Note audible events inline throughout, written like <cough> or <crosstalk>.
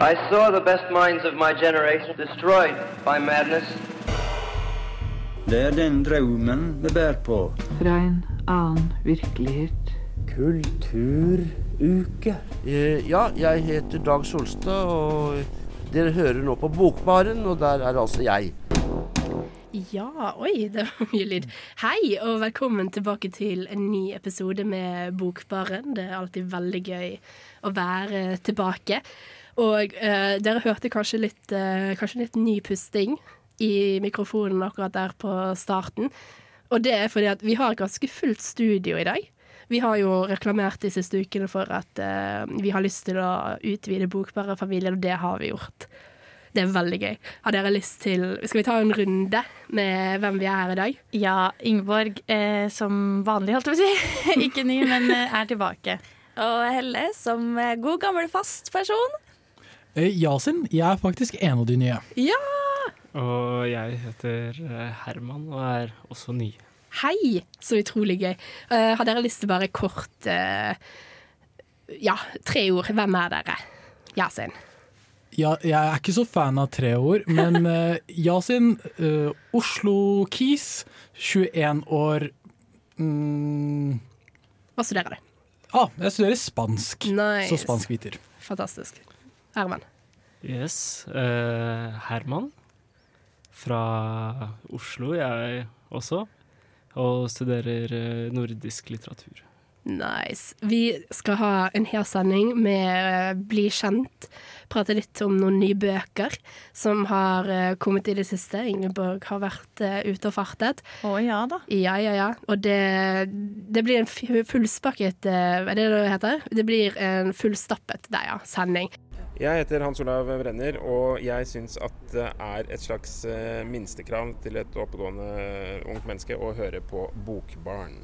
I saw the best minds of my generation destroyed by madness. Det er den drømmen vi bærer på. Fra en annen virkelighet. Kulturuke. Eh, Ja, jeg heter Dag Solstad, og dere hører nå på Bokbaren, og der er altså jeg. Ja, oi, det var mye lyd. Hei, og velkommen tilbake til en ny episode med Bokbaren. Det er alltid veldig gøy å være tilbake. Og eh, dere hørte kanskje litt, eh, kanskje litt nypusting i mikrofonen akkurat der på starten. Og det er fordi at vi har et ganske fullt studio i dag. Vi har jo reklamert de siste ukene for at eh, vi har lyst til å utvide Bokbare-familien, og det har vi gjort. Det er veldig gøy. Har dere lyst til Skal vi ta en runde med hvem vi er her i dag? Ja, Ingeborg eh, som vanlig, holdt jeg på å si. <laughs> Ikke ny, men eh, er tilbake. Og Helle som eh, god gammel fast person. Eh, Yasin, jeg er faktisk en av de nye. Ja! Og jeg heter eh, Herman og er også ny. Hei! Så utrolig gøy. Uh, har dere lyst til bare kort uh, Ja, tre ord. Hvem er dere? Yasin. Ja, jeg er ikke så fan av tre ord, men uh, <laughs> Yasin, eh, Oslo Kis, 21 år mm, Hva studerer du? ah, Jeg studerer spansk, Nice. så spanskviter. Fantastisk. Herman. Yes. Uh, Herman fra Oslo, jeg også. Og studerer eh, nordisk litteratur. Nice. Vi skal ha en hel sending med eh, Bli kjent. Prate litt om noen nye bøker som har kommet i det siste. Ingeborg har vært ute og fartet. Å ja da. Ja, ja, ja. Og det, det blir en fu- fullspakket Hva er det det heter? Det blir en fullstappet der, ja, sending. Jeg heter Hans Olav Brenner, og jeg syns at det er et slags eh, minstekrav til et oppegående ungt menneske å høre på Bokbarn.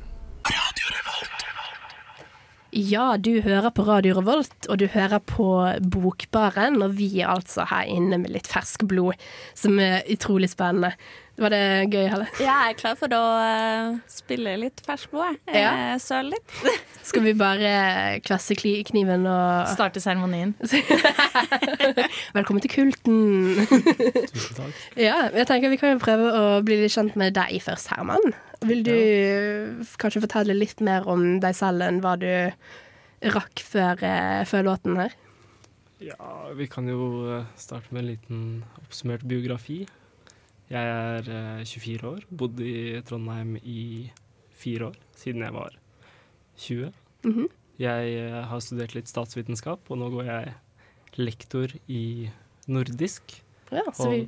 Ja, du hører på Radio Revolt, og du hører på Bokbaren, og vi er altså her inne med litt fersk blod, som er utrolig spennende. Var det gøy, Helle? Jeg er klar for å eh, spille litt ferskblod. Ja. Eh, Søle litt. <laughs> Skal vi bare kvesse kniven og Starte seremonien. <laughs> Velkommen til kulten. Tusen takk. Ja, jeg tenker Vi kan jo prøve å bli litt kjent med deg først, Herman. Vil du kanskje fortelle litt mer om deg selv enn hva du rakk før, eh, før låten her? Ja, vi kan jo starte med en liten oppsummert biografi. Jeg er eh, 24 år, bodde i Trondheim i fire år, siden jeg var 20. Mhm. Jeg eh, har studert litt statsvitenskap, og nå går jeg lektor i nordisk. Ja, så vi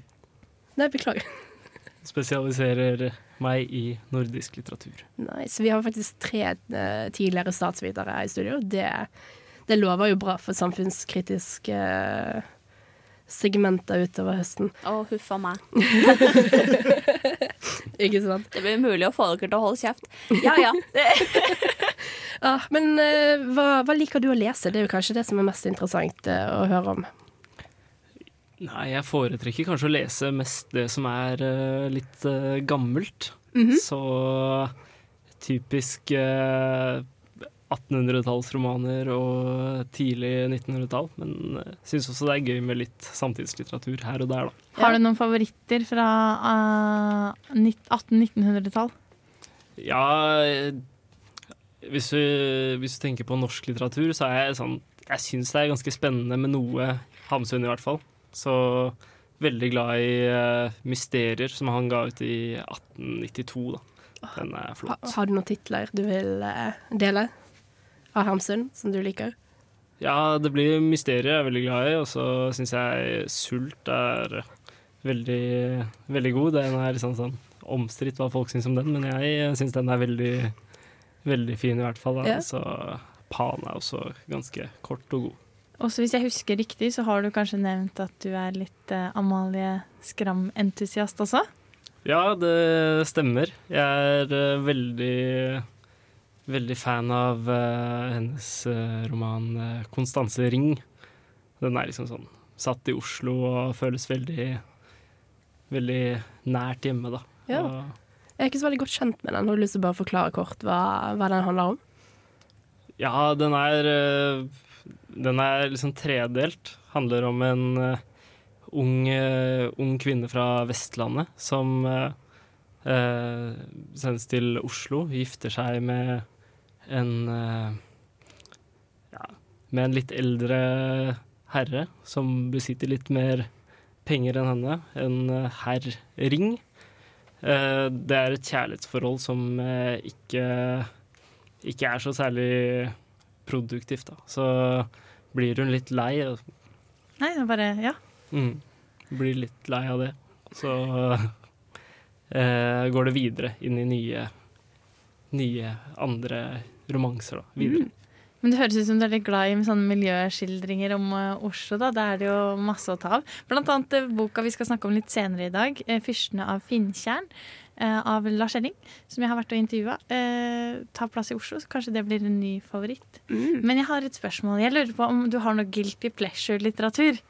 Nei, beklager. <laughs> Spesialiserer meg i nordisk litteratur. Nice. Vi har faktisk tre eh, tidligere statsvitere i studio. Det, det lover jo bra for samfunnskritiske eh, segmenter utover høsten. Å, huff a meg. <laughs> Ikke sant? Det blir umulig å få dere til å holde kjeft. Ja ja. <laughs> Ah, men uh, hva, hva liker du å lese? Det er jo kanskje det som er mest interessant uh, å høre om. Nei, jeg foretrekker kanskje å lese mest det som er uh, litt gammelt. -hmm. Så typisk uh, 1800-tallsromaner og tidlig 1900-tall. Men jeg syns også det er gøy med litt samtidslitteratur her og der, da. Har du noen favoritter fra uh, 1800-1900-tall? Ja, eh, hvis du, hvis du tenker på norsk litteratur, så er jeg sånn Jeg syns det er ganske spennende med noe Hamsun, i hvert fall. Så veldig glad i uh, Mysterier, som han ga ut i 1892, da. Den er Ha, flott. har du noen titler du vil uh, dele av Hamsun, som du liker? Ja, det blir Mysterier jeg er veldig glad i, og så syns jeg Sult er veldig, veldig god. Den er liksom sånn omstridt hva folk syns om den, men jeg syns den er veldig, veldig fin i hvert fall. Da. Ja. Så Pan er også ganske kort og god. Også hvis jeg husker riktig, så har du kanskje nevnt at du er litt eh, Amalie Skram-entusiast også? Ja, det stemmer. Jeg er eh, veldig Veldig fan av uh, hennes uh, roman uh, 'Konstanse Ring'. Den er liksom sånn satt i Oslo og føles veldig Veldig nært hjemme, da. Ja. Og, Jeg er ikke så veldig godt kjent med den. Har du lyst til å bare forklare kort hva, hva den handler om? ja, den er eh, Den er liksom tredelt. Handler om en eh, ung, eh, ung kvinne fra Vestlandet som eh, eh, sendes til Oslo, gifter seg med en eh, ja, med en litt eldre herre som besitter litt mer penger enn henne. En eh, herr Ring. Eh, det er et kjærlighetsforhold som ikke, ikke er så særlig produktivt, da. Så blir hun litt lei. Nei, det er bare Ja. Mm. Blir litt lei av det. Så eh, går det videre inn i nye, nye andre romanser, da. Videre. Men det høres ut som du er litt glad i sånne miljøskildringer om uh, Oslo. da. Det er det jo masse å ta av. Blant annet uh, boka vi skal snakke om litt senere i dag, uh, 'Fyrstene av Finntjern', eh, av Lars Elling, som jeg har vært og intervjua. Eh, tar plass i Oslo, så kanskje det blir en ny favoritt. Men jeg har et spørsmål. Jeg lurer på om du har noe guilty pleasure-litteratur?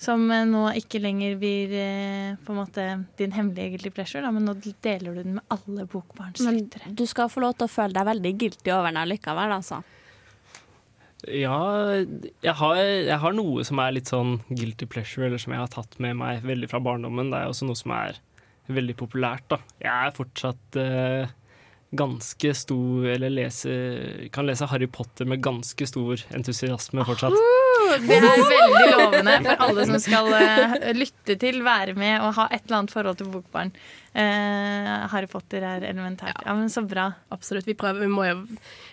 Som eh, nå ikke lenger blir eh, på en måte din hemmelige guilty pleasure, da, men nå deler du den med alle bokbarns lyttere. du skal få lov til å føle deg veldig guilty over den likevel, altså. Ja, jeg har, jeg har noe som er litt sånn guilty pleasure, eller som jeg har tatt med meg veldig fra barndommen. Det er også noe som er veldig populært, da. Jeg er fortsatt eh, ganske stor Eller leser, kan lese Harry Potter med ganske stor entusiasme fortsatt. Det er veldig lovende for alle som skal eh, lytte til, være med og ha et eller annet forhold til bokbarn. Uh, Harry Potter er elementært. Ja, men Så bra. Absolutt. Vi, prøver, vi, må jo,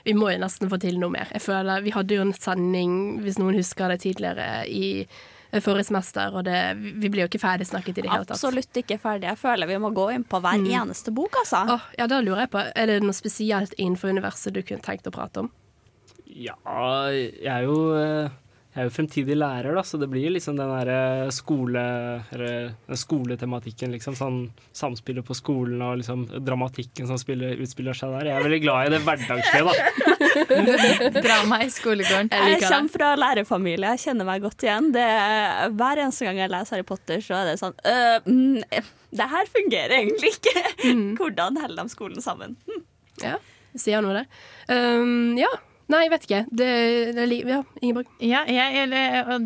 vi må jo nesten få til noe mer. Jeg føler, Vi hadde jo en sending, hvis noen husker det tidligere, i eh, forrige semester, og det, vi blir jo ikke ferdig snakket i det hele tatt. Absolutt ikke ferdig. Jeg føler vi må gå inn på hver Mm. eneste bok, altså. Oh, ja, da lurer jeg på, Er det noe spesielt innenfor universet du kunne tenkt å prate om? Ja, jeg er jo jeg er jo fremtidig lærer, da, så det blir liksom den derre skole... Eller den skoletematikken, liksom. Sånn samspillet på skolen og liksom dramatikken som spiller, utspiller seg der. Jeg er veldig glad i det hverdagslige, da. <laughs> Drama i skolegården. Jeg kommer fra lærerfamilie, jeg kjenner meg godt igjen. Det, hver eneste gang jeg leser Harry Potter, så er det sånn øh, mm, Det her fungerer egentlig ikke. Hvordan holder de skolen sammen? Hm. Ja, sier noe det. Um, ja. Nei, jeg vet ikke. Det, det er liv, ja, Ingeborg. Ja, jeg,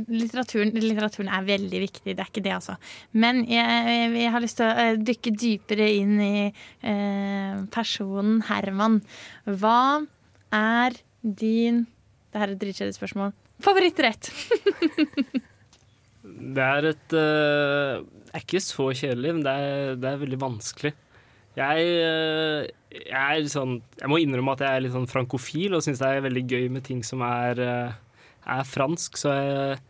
litteraturen, litteraturen er veldig viktig, det er ikke det, altså. Men jeg, jeg har lyst til å eh, dykke dypere inn i eh, personen Herman. Hva er din Det her er et dritkjedelig spørsmål. Favorittrett? <laughs> Det er et uh, Det er ikke så kjedelig, men det er, det er veldig vanskelig. Jeg, eh, jeg er sånn Jeg må innrømme at jeg er litt sånn frankofil og syns det er veldig gøy med ting som er, eh, er fransk, så jeg,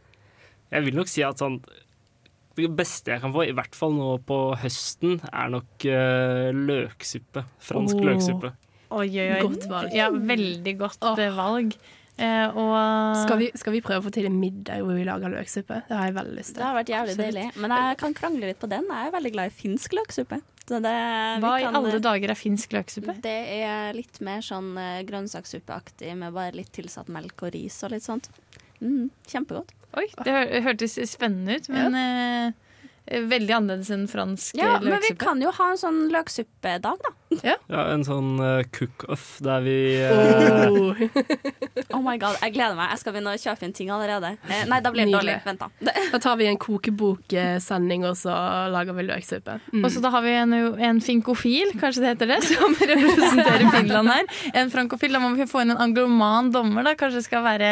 jeg vil nok si at sånn det beste jeg kan få, i hvert fall nå på høsten, er nok eh, løksuppe. Fransk oh. løksuppe. Oi, oi, oi. Godt valg. Ja, veldig godt oh. valg. Eh, og Skal vi, skal vi prøve å få til en middag hvor vi lager løksuppe? Det har jeg veldig lyst til. Det har vært jævlig Absolutt. deilig. Men jeg kan krangle litt på den. Jeg er veldig glad i finsk løksuppe. Så det, vi Hva i alle dager er finsk løksuppe? Det er litt mer sånn eh, grønnsakssuppeaktig med bare litt tilsatt melk og ris og litt sånt. Mm, kjempegodt. Oi, det hør, hørtes spennende ut, men eh, veldig annerledes enn fransk Ja, eh, men vi kan jo ha en sånn løksuppedag, da. <laughs> Ja, en sånn uh, cook-off der vi uh... <laughs> Oh my god, jeg gleder meg. Jeg skal begynne å kjøpe inn ting allerede. Eh, nei, da blir det dårlig. Vent, da. <laughs> Da tar vi en kokeboksending, og så lager vi løksuppe. Mm. Og så da har vi en, en finkofil, kanskje det heter det, som representerer Finland her. En frankofil. Da må vi få inn en angloman dommer, da. Kanskje det skal være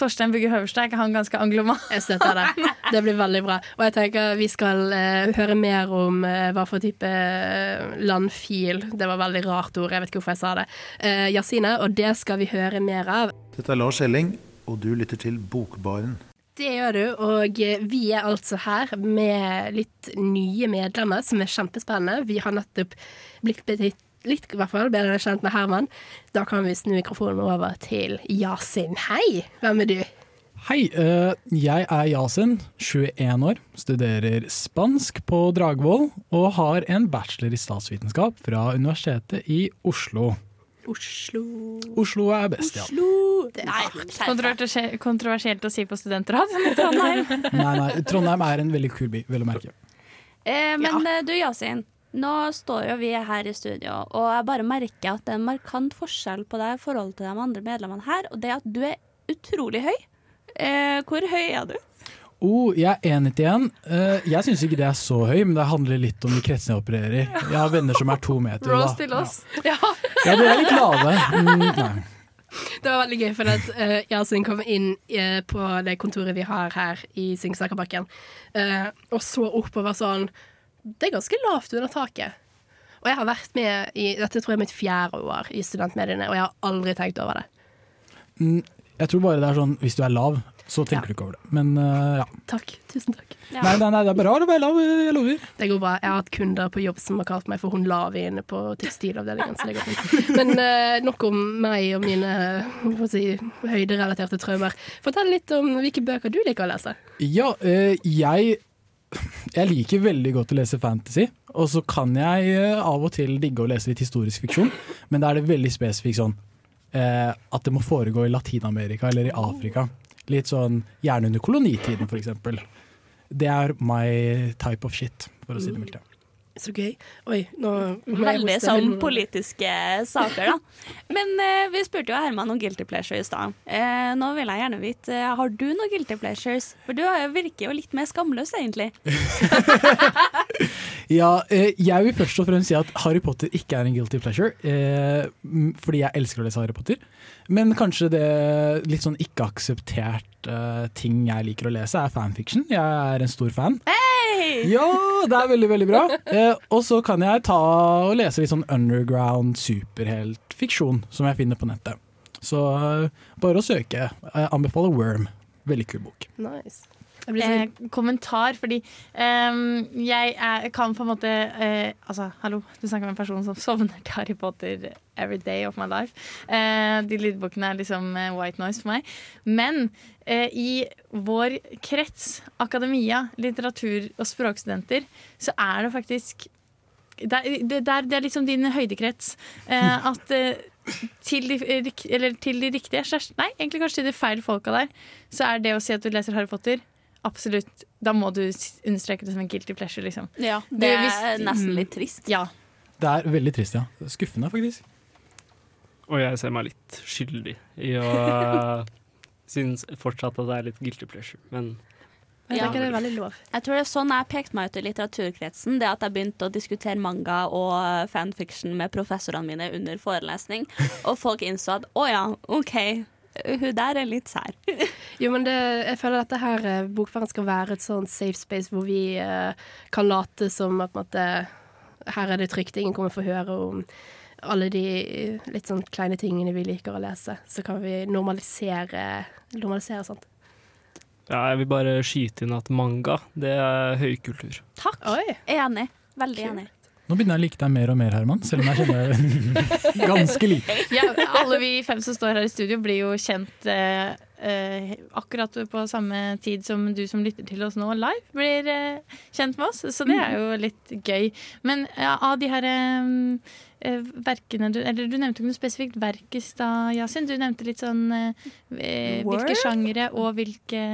Torstein Bugge Høverstad. Er ikke han ganske angloman? Jeg støtter det. Det blir veldig bra. Og jeg tenker vi skal uh, høre mer om hva for type eh, Det var veldig rart ord, jeg vet ikke hvorfor jeg sa det. Uh, Jasine, og det skal vi høre mer av. Dette er Lars Elling, og du lytter til Bokbaren. Det gjør du, og eh, vi er altså her med litt nye medlemmer, som er kjempespennende. Vi har nettopp blitt betitt litt i hvert fall, bedre kjent med Herman. Da kan vi snu mikrofonen over til Yasin. Hei, hvem er du? Hei, eh, jeg er Yasin, 21 år, studerer spansk på Dragvoll og har en bachelor i statsvitenskap fra Universitetet i Oslo. Oslo Oslo er best, ja. Det er. Kontroversielt, kontroversielt å si på studentradioen i Trondheim. <laughs> Nei, nei, Trondheim er en veldig kul by, vel å merke. Eh, men ja. du Yasin, nå står jo vi her i studio, og jeg bare merker at det er en markant forskjell på deg i forhold til de andre medlemmene her, og det er at du er utrolig høy. Eh, hvor høy er du? Oh, jeg er 1,91. Uh, jeg syns ikke det er så høy, men det handler litt om de kretsene jeg opererer i. Jeg har venner som er to meter. Rose til oss. Ja. Ja, de er litt lave. Mm, nei. Det var veldig gøy, for at uh, Yasin kom inn uh, på det kontoret vi har her i Singsakerbakken, uh, og så oppover sånn Det er ganske lavt under taket. Og jeg har vært med i Dette tror jeg er mitt fjerde år i studentmediene, og jeg har aldri tenkt over det. Mm, jeg tror bare det er sånn hvis du er lav, så tenker du ikke over det. Men uh, ja. Takk. Tusen takk. Nei, nei, nei, det er bra å være lav, jeg lover. Det går bra. Jeg har hatt kunder på jobb som har kalt meg for hun lave inne på tekstilavdelingen. Så det går fint. Men uh, nok om meg og mine hva si, høyderelaterte traumer. Fortell litt om hvilke bøker du liker å lese. Ja, uh, jeg jeg liker veldig godt å lese fantasy, og så kan jeg eh, av og til digge å lese litt historisk fiksjon, men da er det veldig spesifikt sånn eh, at det må foregå i Latin-Amerika eller i Afrika. Litt sånn gjerne under kolonitiden, for eksempel. Det er my type of shit, for å si det mildt. ja. Så gøy. Oi, nå må jeg Veldig sånn politiske saker, da. Men eh, vi spurte jo Herman om guilty pleasure i stad. Eh, nå vil jeg gjerne vite, eh, har du noen guilty pleasures? For du virker jo litt mer skamløs, egentlig. <laughs> <laughs> Ja, eh, jeg vil først og fremst si at Harry Potter ikke er en guilty pleasure, eh, fordi jeg elsker å lese Harry Potter. Men kanskje det litt sånn ikke akseptert eh, ting jeg liker å lese, er fanfiction. Jeg er en stor fan. Hei! Ja, det er veldig, veldig bra. Og så kan jeg ta og lese litt sånn underground superheltfiksjon som jeg finner på nettet. Så bare å søke. Jeg anbefaler Worm. Veldig kul bok. Nice. Eh, kommentar, fordi ehm, jeg er, kan på en måte eh, Altså, hallo, du snakker med en person som <laughs> sovner til Harry Potter every day of my life. Eh, de lydbokene er liksom eh, white noise for meg. Men eh, i vår krets, akademia, litteratur- og språkstudenter, så er det faktisk det er, det, det er, det er liksom din høydekrets. Eh, at eh, til de, eller til de riktige Nei, egentlig kanskje til de feil folka der, så er det å si at du leser Harry Potter Absolutt. Da må du understreke det som en guilty pleasure, liksom. Ja, Det- det er hvis- nesten mm. litt trist. Ja. Det er veldig trist, ja. Skuffende, faktisk. Og jeg ser meg litt skyldig i å <laughs> synes fortsatt at det er litt guilty pleasure, men Ja. er. Jeg tror det er sånn jeg pekte meg ut i litteraturkretsen. Det at jeg begynte å diskutere manga og fanfiction med professorene mine under forelesning. <laughs> Og folk innså at å ja, OK, hun der er litt sær. <laughs> Jo, men det, jeg føler dette her bokverden skal være et sånn safe space hvor vi eh, kan late som at måtte, her er det trygt, ingen kommer få høre om alle de eh, litt sånn kleine tingene vi liker å lese. Så kan vi normalisere, normalisere sånt. ja, jeg vil bare skyte inn at manga, det er høykultur. Takk. Oi. Enig. Veldig enig. Nå begynner jeg å like deg mer og mer, Herman, selv om jeg kjenner deg <laughs> ganske lite. Ja, alle vi fem som står her i studio, blir jo kjent eh, eh, akkurat på samme tid som du som lytter til oss nå live, blir eh, kjent med oss. Så det er jo litt gøy. Men ja, av de her eh, eh, verkene du Eller du nevnte ikke noe spesifikt verk i stad, Yasin. Du nevnte litt sånn hvilke sjangere og hvilke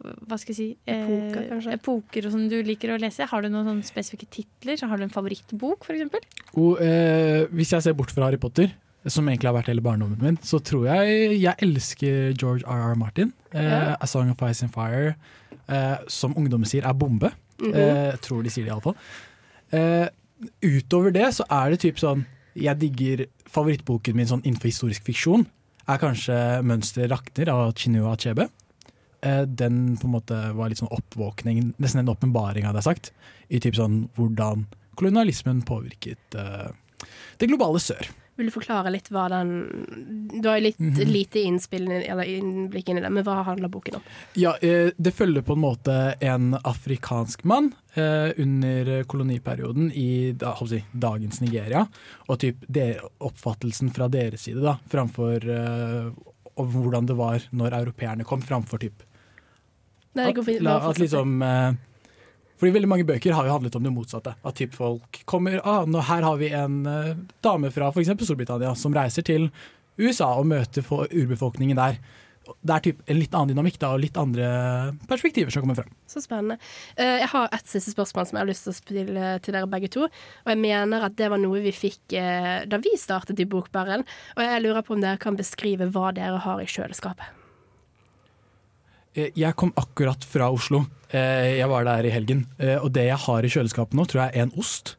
hva skal jeg si eh, Epoker, og sånn du liker å lese. Har du noen sånne spesifikke titler? Så har du en favorittbok, f.eks.? Og, eh, hvis jeg ser bort fra Harry Potter, som egentlig har vært hele barndommen min, så tror jeg jeg elsker George R.R. Martin. Eh, Ja. A Song of Ice and Fire, eh, som ungdommen sier er bombe. Mhm. eh, jeg tror de sier det iallfall. Eh, utover det så er det typ sånn Jeg digger favorittboken min sånn innenfor historisk fiksjon. Er kanskje 'Mønsteret rakner' av Chinua Achebe. Eh, den på en måte var litt sånn oppvåkning, nesten en åpenbaring, hadde jeg sagt. I typ sånn hvordan kolonialismen påvirket eh, det globale sør. Vil du forklare litt hva den Du har jo litt Mhm. lite innspill, eller innblikk inn i det, men hva handler boken om? Ja, eh, det følger på en måte en afrikansk mann eh, under koloniperioden i da, si, dagens Nigeria, og typ der, oppfattelsen fra deres side da, framfor hvordan det var når europeerne kom, framfor typ Nei, at, la, at liksom eh, fordi veldig mange bøker har jo handlet om det motsatte. At typ folk kommer ah, nå Her har vi en eh, dame fra f.eks. Storbritannia som reiser til USA og møter for urbefolkningen der. Det er typ en litt annen dynamikk da, og litt andre perspektiver som kommer frem. Så spennende. Eh, jeg har et siste spørsmål som jeg har lyst til å spille til dere begge to. Og jeg mener at det var noe vi fikk eh, da vi startet i Bokbaren. Og jeg lurer på om dere kan beskrive hva dere har i kjøleskapet. Eh, Jeg kom akkurat fra Oslo. Eh, Jeg var der i helgen. Eh, Og det jeg har i kjøleskapet nå, tror jeg er en ost.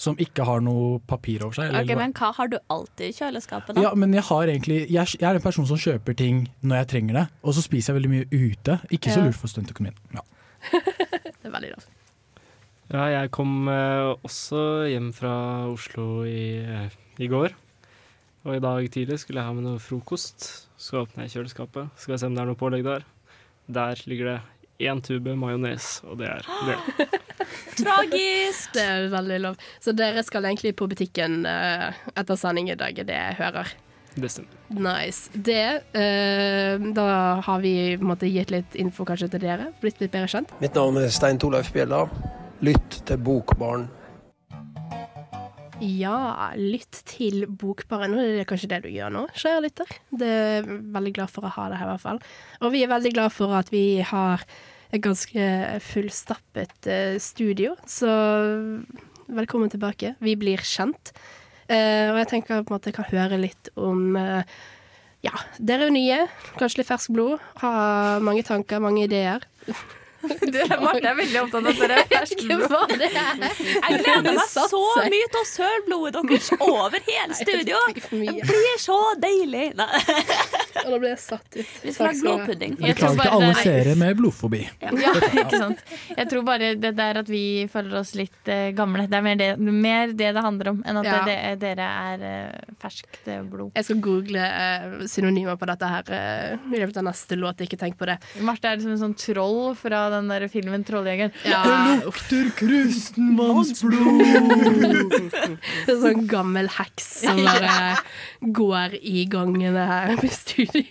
Som ikke har noe papir over seg. eller- Ok, Men hva har du alltid i kjøleskapet, da? Ja, men jeg har egentlig Jeg jeg er en person som kjøper ting når jeg trenger det, og så spiser jeg veldig mye ute. Ikke så lurt for stuntøkonomien. Ja. <laughs> Det er veldig rart. Ja, jeg kom også hjem fra Oslo i, i går. Og i dag tidlig skulle jeg ha med noe frokost. Så åpner jeg kjøleskapet, skal jeg se om det er noe pålegg der. Der ligger det én tube majones, og det er det. <gasps> Tragisk! Det er veldig lov. Så dere skal egentlig på butikken uh, etter sending i dag, er det jeg hører. Det stemmer. Nice. Det uh, Da har vi på en måte, gitt litt info kanskje til dere, blitt litt bedre kjent. Mitt navn er Stein Torleif Bjella. Lytt til Bokbarn. Ja, lytt til Bokbaren. Og det er kanskje det du gjør nå, kjære lytter. Det er veldig glad for å ha deg her, i hvert fall. Og vi er veldig glad for at vi har et ganske fullstappet eh, studio. Så velkommen tilbake. Vi blir kjent. Eh, og jeg tenker på en måte jeg kan høre litt om eh, Ja, dere er nye. Kanskje litt ferskt blod. Har mange tanker, mange ideer. Marte er veldig opptatt av at <laughs> dere er ferske blod. Jeg gleder meg så mye til å søle blodet deres <laughs> over hele studio. Det blir så deilig. Nei. Og da blir jeg satt ut. Vi skal ha blodpudding. Vi tror ikke alle er- seere med blodfobi. <laughs> Ja, ikke sant. Jeg tror bare det der at vi føler oss litt eh, gamle. Det er mer det, mer det det handler om, enn at Ja. det, det, dere er eh, ferskt eh, blod. Jeg skal google eh, synonymer på dette her eh, i løpet av neste låt. Ikke tenk på det. Marte er liksom en sånn troll fra den der filmen 'Trolljegeren'. Ja, lukter kristenmannsblod! <laughs> sånn gammel heks som bare går i gangene her på studio.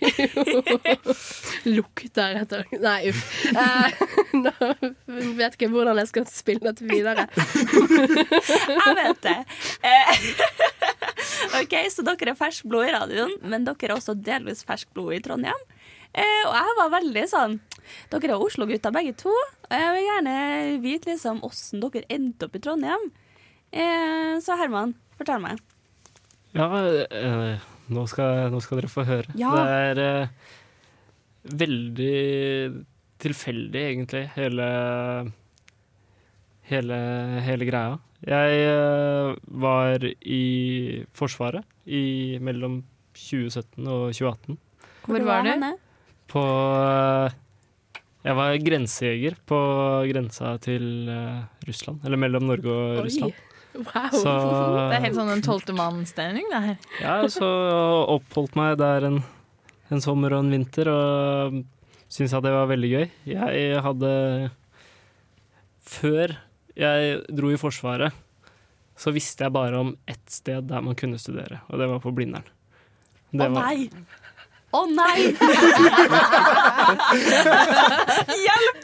<laughs> Lukter etter Nei, uff. Eh, nå vet ikke jeg hvordan jeg skal spille dette videre. <laughs> Jeg vet det. Eh, OK, så dere er ferskt blod i radioen, men dere er også delvis ferskt blod i Trondheim. Eh, og jeg var veldig sånn Dere er Oslo-gutter begge to. Og jeg vil gjerne vite liksom åssen dere endte opp i Trondheim. Eh, så Herman, fortell meg. Ja, eh, nå, skal, nå skal dere få høre. Ja. Det er eh, veldig tilfeldig, egentlig, hele, hele, hele greia. Jeg eh, var i Forsvaret i mellom 2017 og 2018. Hvor var du? På eh, Jeg var grensejeger på grensa til eh, Russland. Eller mellom Norge og Oi. Russland. Wow. Så Det er helt sånn en tolvte mann-stemning, det her. ja, så oppholdt meg der en, en sommer og en vinter, og syntes at det var veldig gøy. Jeg hadde Før jeg dro i Forsvaret, så visste jeg bare om ett sted der man kunne studere, og det var på Blindern. Å oh, var- Å nei! <laughs> Hjelp!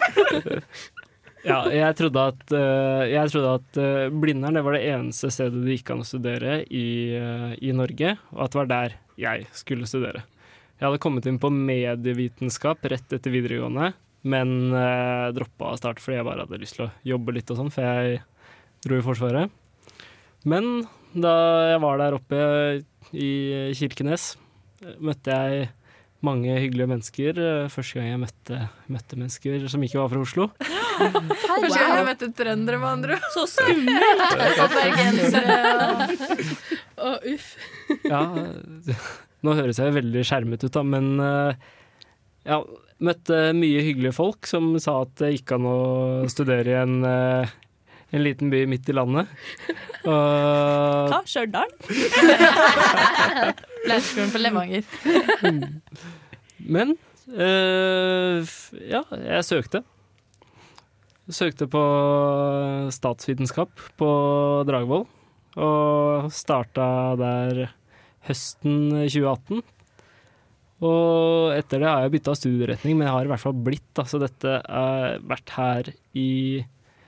Ja, jeg trodde at, uh, jeg trodde at uh, Blindern det var det eneste stedet det gikk an å studere i, uh, i Norge, og at det var der jeg skulle studere. Jeg hadde kommet inn på medievitenskap rett etter videregående, men uh, droppa å starte fordi jeg bare hadde lyst til å jobbe litt og sånn, for jeg dro i Forsvaret. Men da jeg var der oppe i Kirkenes, møtte jeg mange hyggelige mennesker. eh, Første gang jeg møtte, møtte mennesker som ikke var fra Oslo. <laughs> Første gang jeg møtte trøndere, med andre ord. Så skummelt! <laughs> Og oh, uff. <laughs> Ja, nå høres jeg veldig skjermet ut, da, men eh, ja, møtte mye hyggelige folk som sa at det gikk an å studere i en, eh, en liten by midt i landet. <laughs> Og Hva? Stjørdal? <laughs> Leirskolen på Levanger. Men øh, ja, jeg søkte. Søkte på statsvitenskap på Dragvoll, og starta der høsten 2018. Og etter det har jeg bytta studieretning, men jeg har i hvert fall blitt. Altså dette har vært her i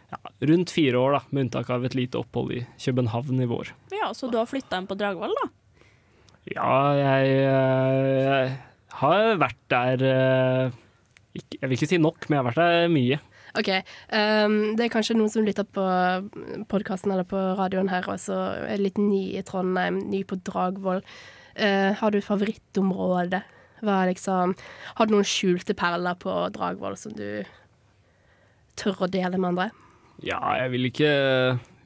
ja, rundt fire år, da, med unntak av et lite opphold i København i vår. Ja, så du har flytta inn på Dragvoll, da? Ja, jeg, eh, jeg har vært der eh, Jeg vil ikke si nok, men jeg har vært der mye. OK. Um, det er kanskje noen som lytter på podkasten eller på radioen her, og så er litt ny i Trondheim, ny på Dragvoll. Uh, har du favorittområde Hva er liksom Har du noen skjulte perler på Dragvoll som du tør å dele med andre? Ja, jeg vil ikke,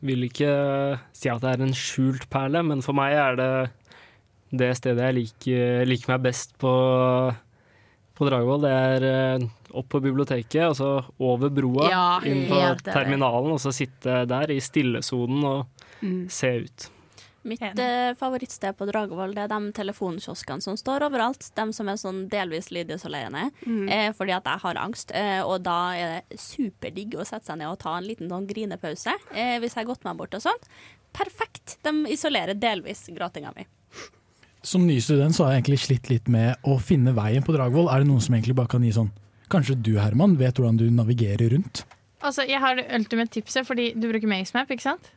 vil ikke si at det er en skjult perle, men for meg er det det stedet jeg liker, liker meg best på, på Dragvoll. Det er eh, opp på biblioteket, og så over broa, Ja, inn på terminalen, og så sitte der i stillesonen og Mm. se ut. Mitt eh, favorittsted på Dragevoll er de telefonkioskene som står overalt. De som er sånn delvis lydisolerende. Mm. Eh, fordi at jeg har angst. Eh, og da er det superdigg å sette seg ned og ta en liten sånn grinepause eh, hvis jeg har gått meg bort og sånt. Perfekt. De isolerer delvis gråtinga mi. Som ny student så har jeg egentlig slitt litt med å finne veien på Dragvoll. Er det noen som egentlig bare kan gi sånn Kanskje du Herman vet hvordan du navigerer rundt? Altså, jeg har det ultimate tipset, fordi du bruker Mazemap, ikke sant?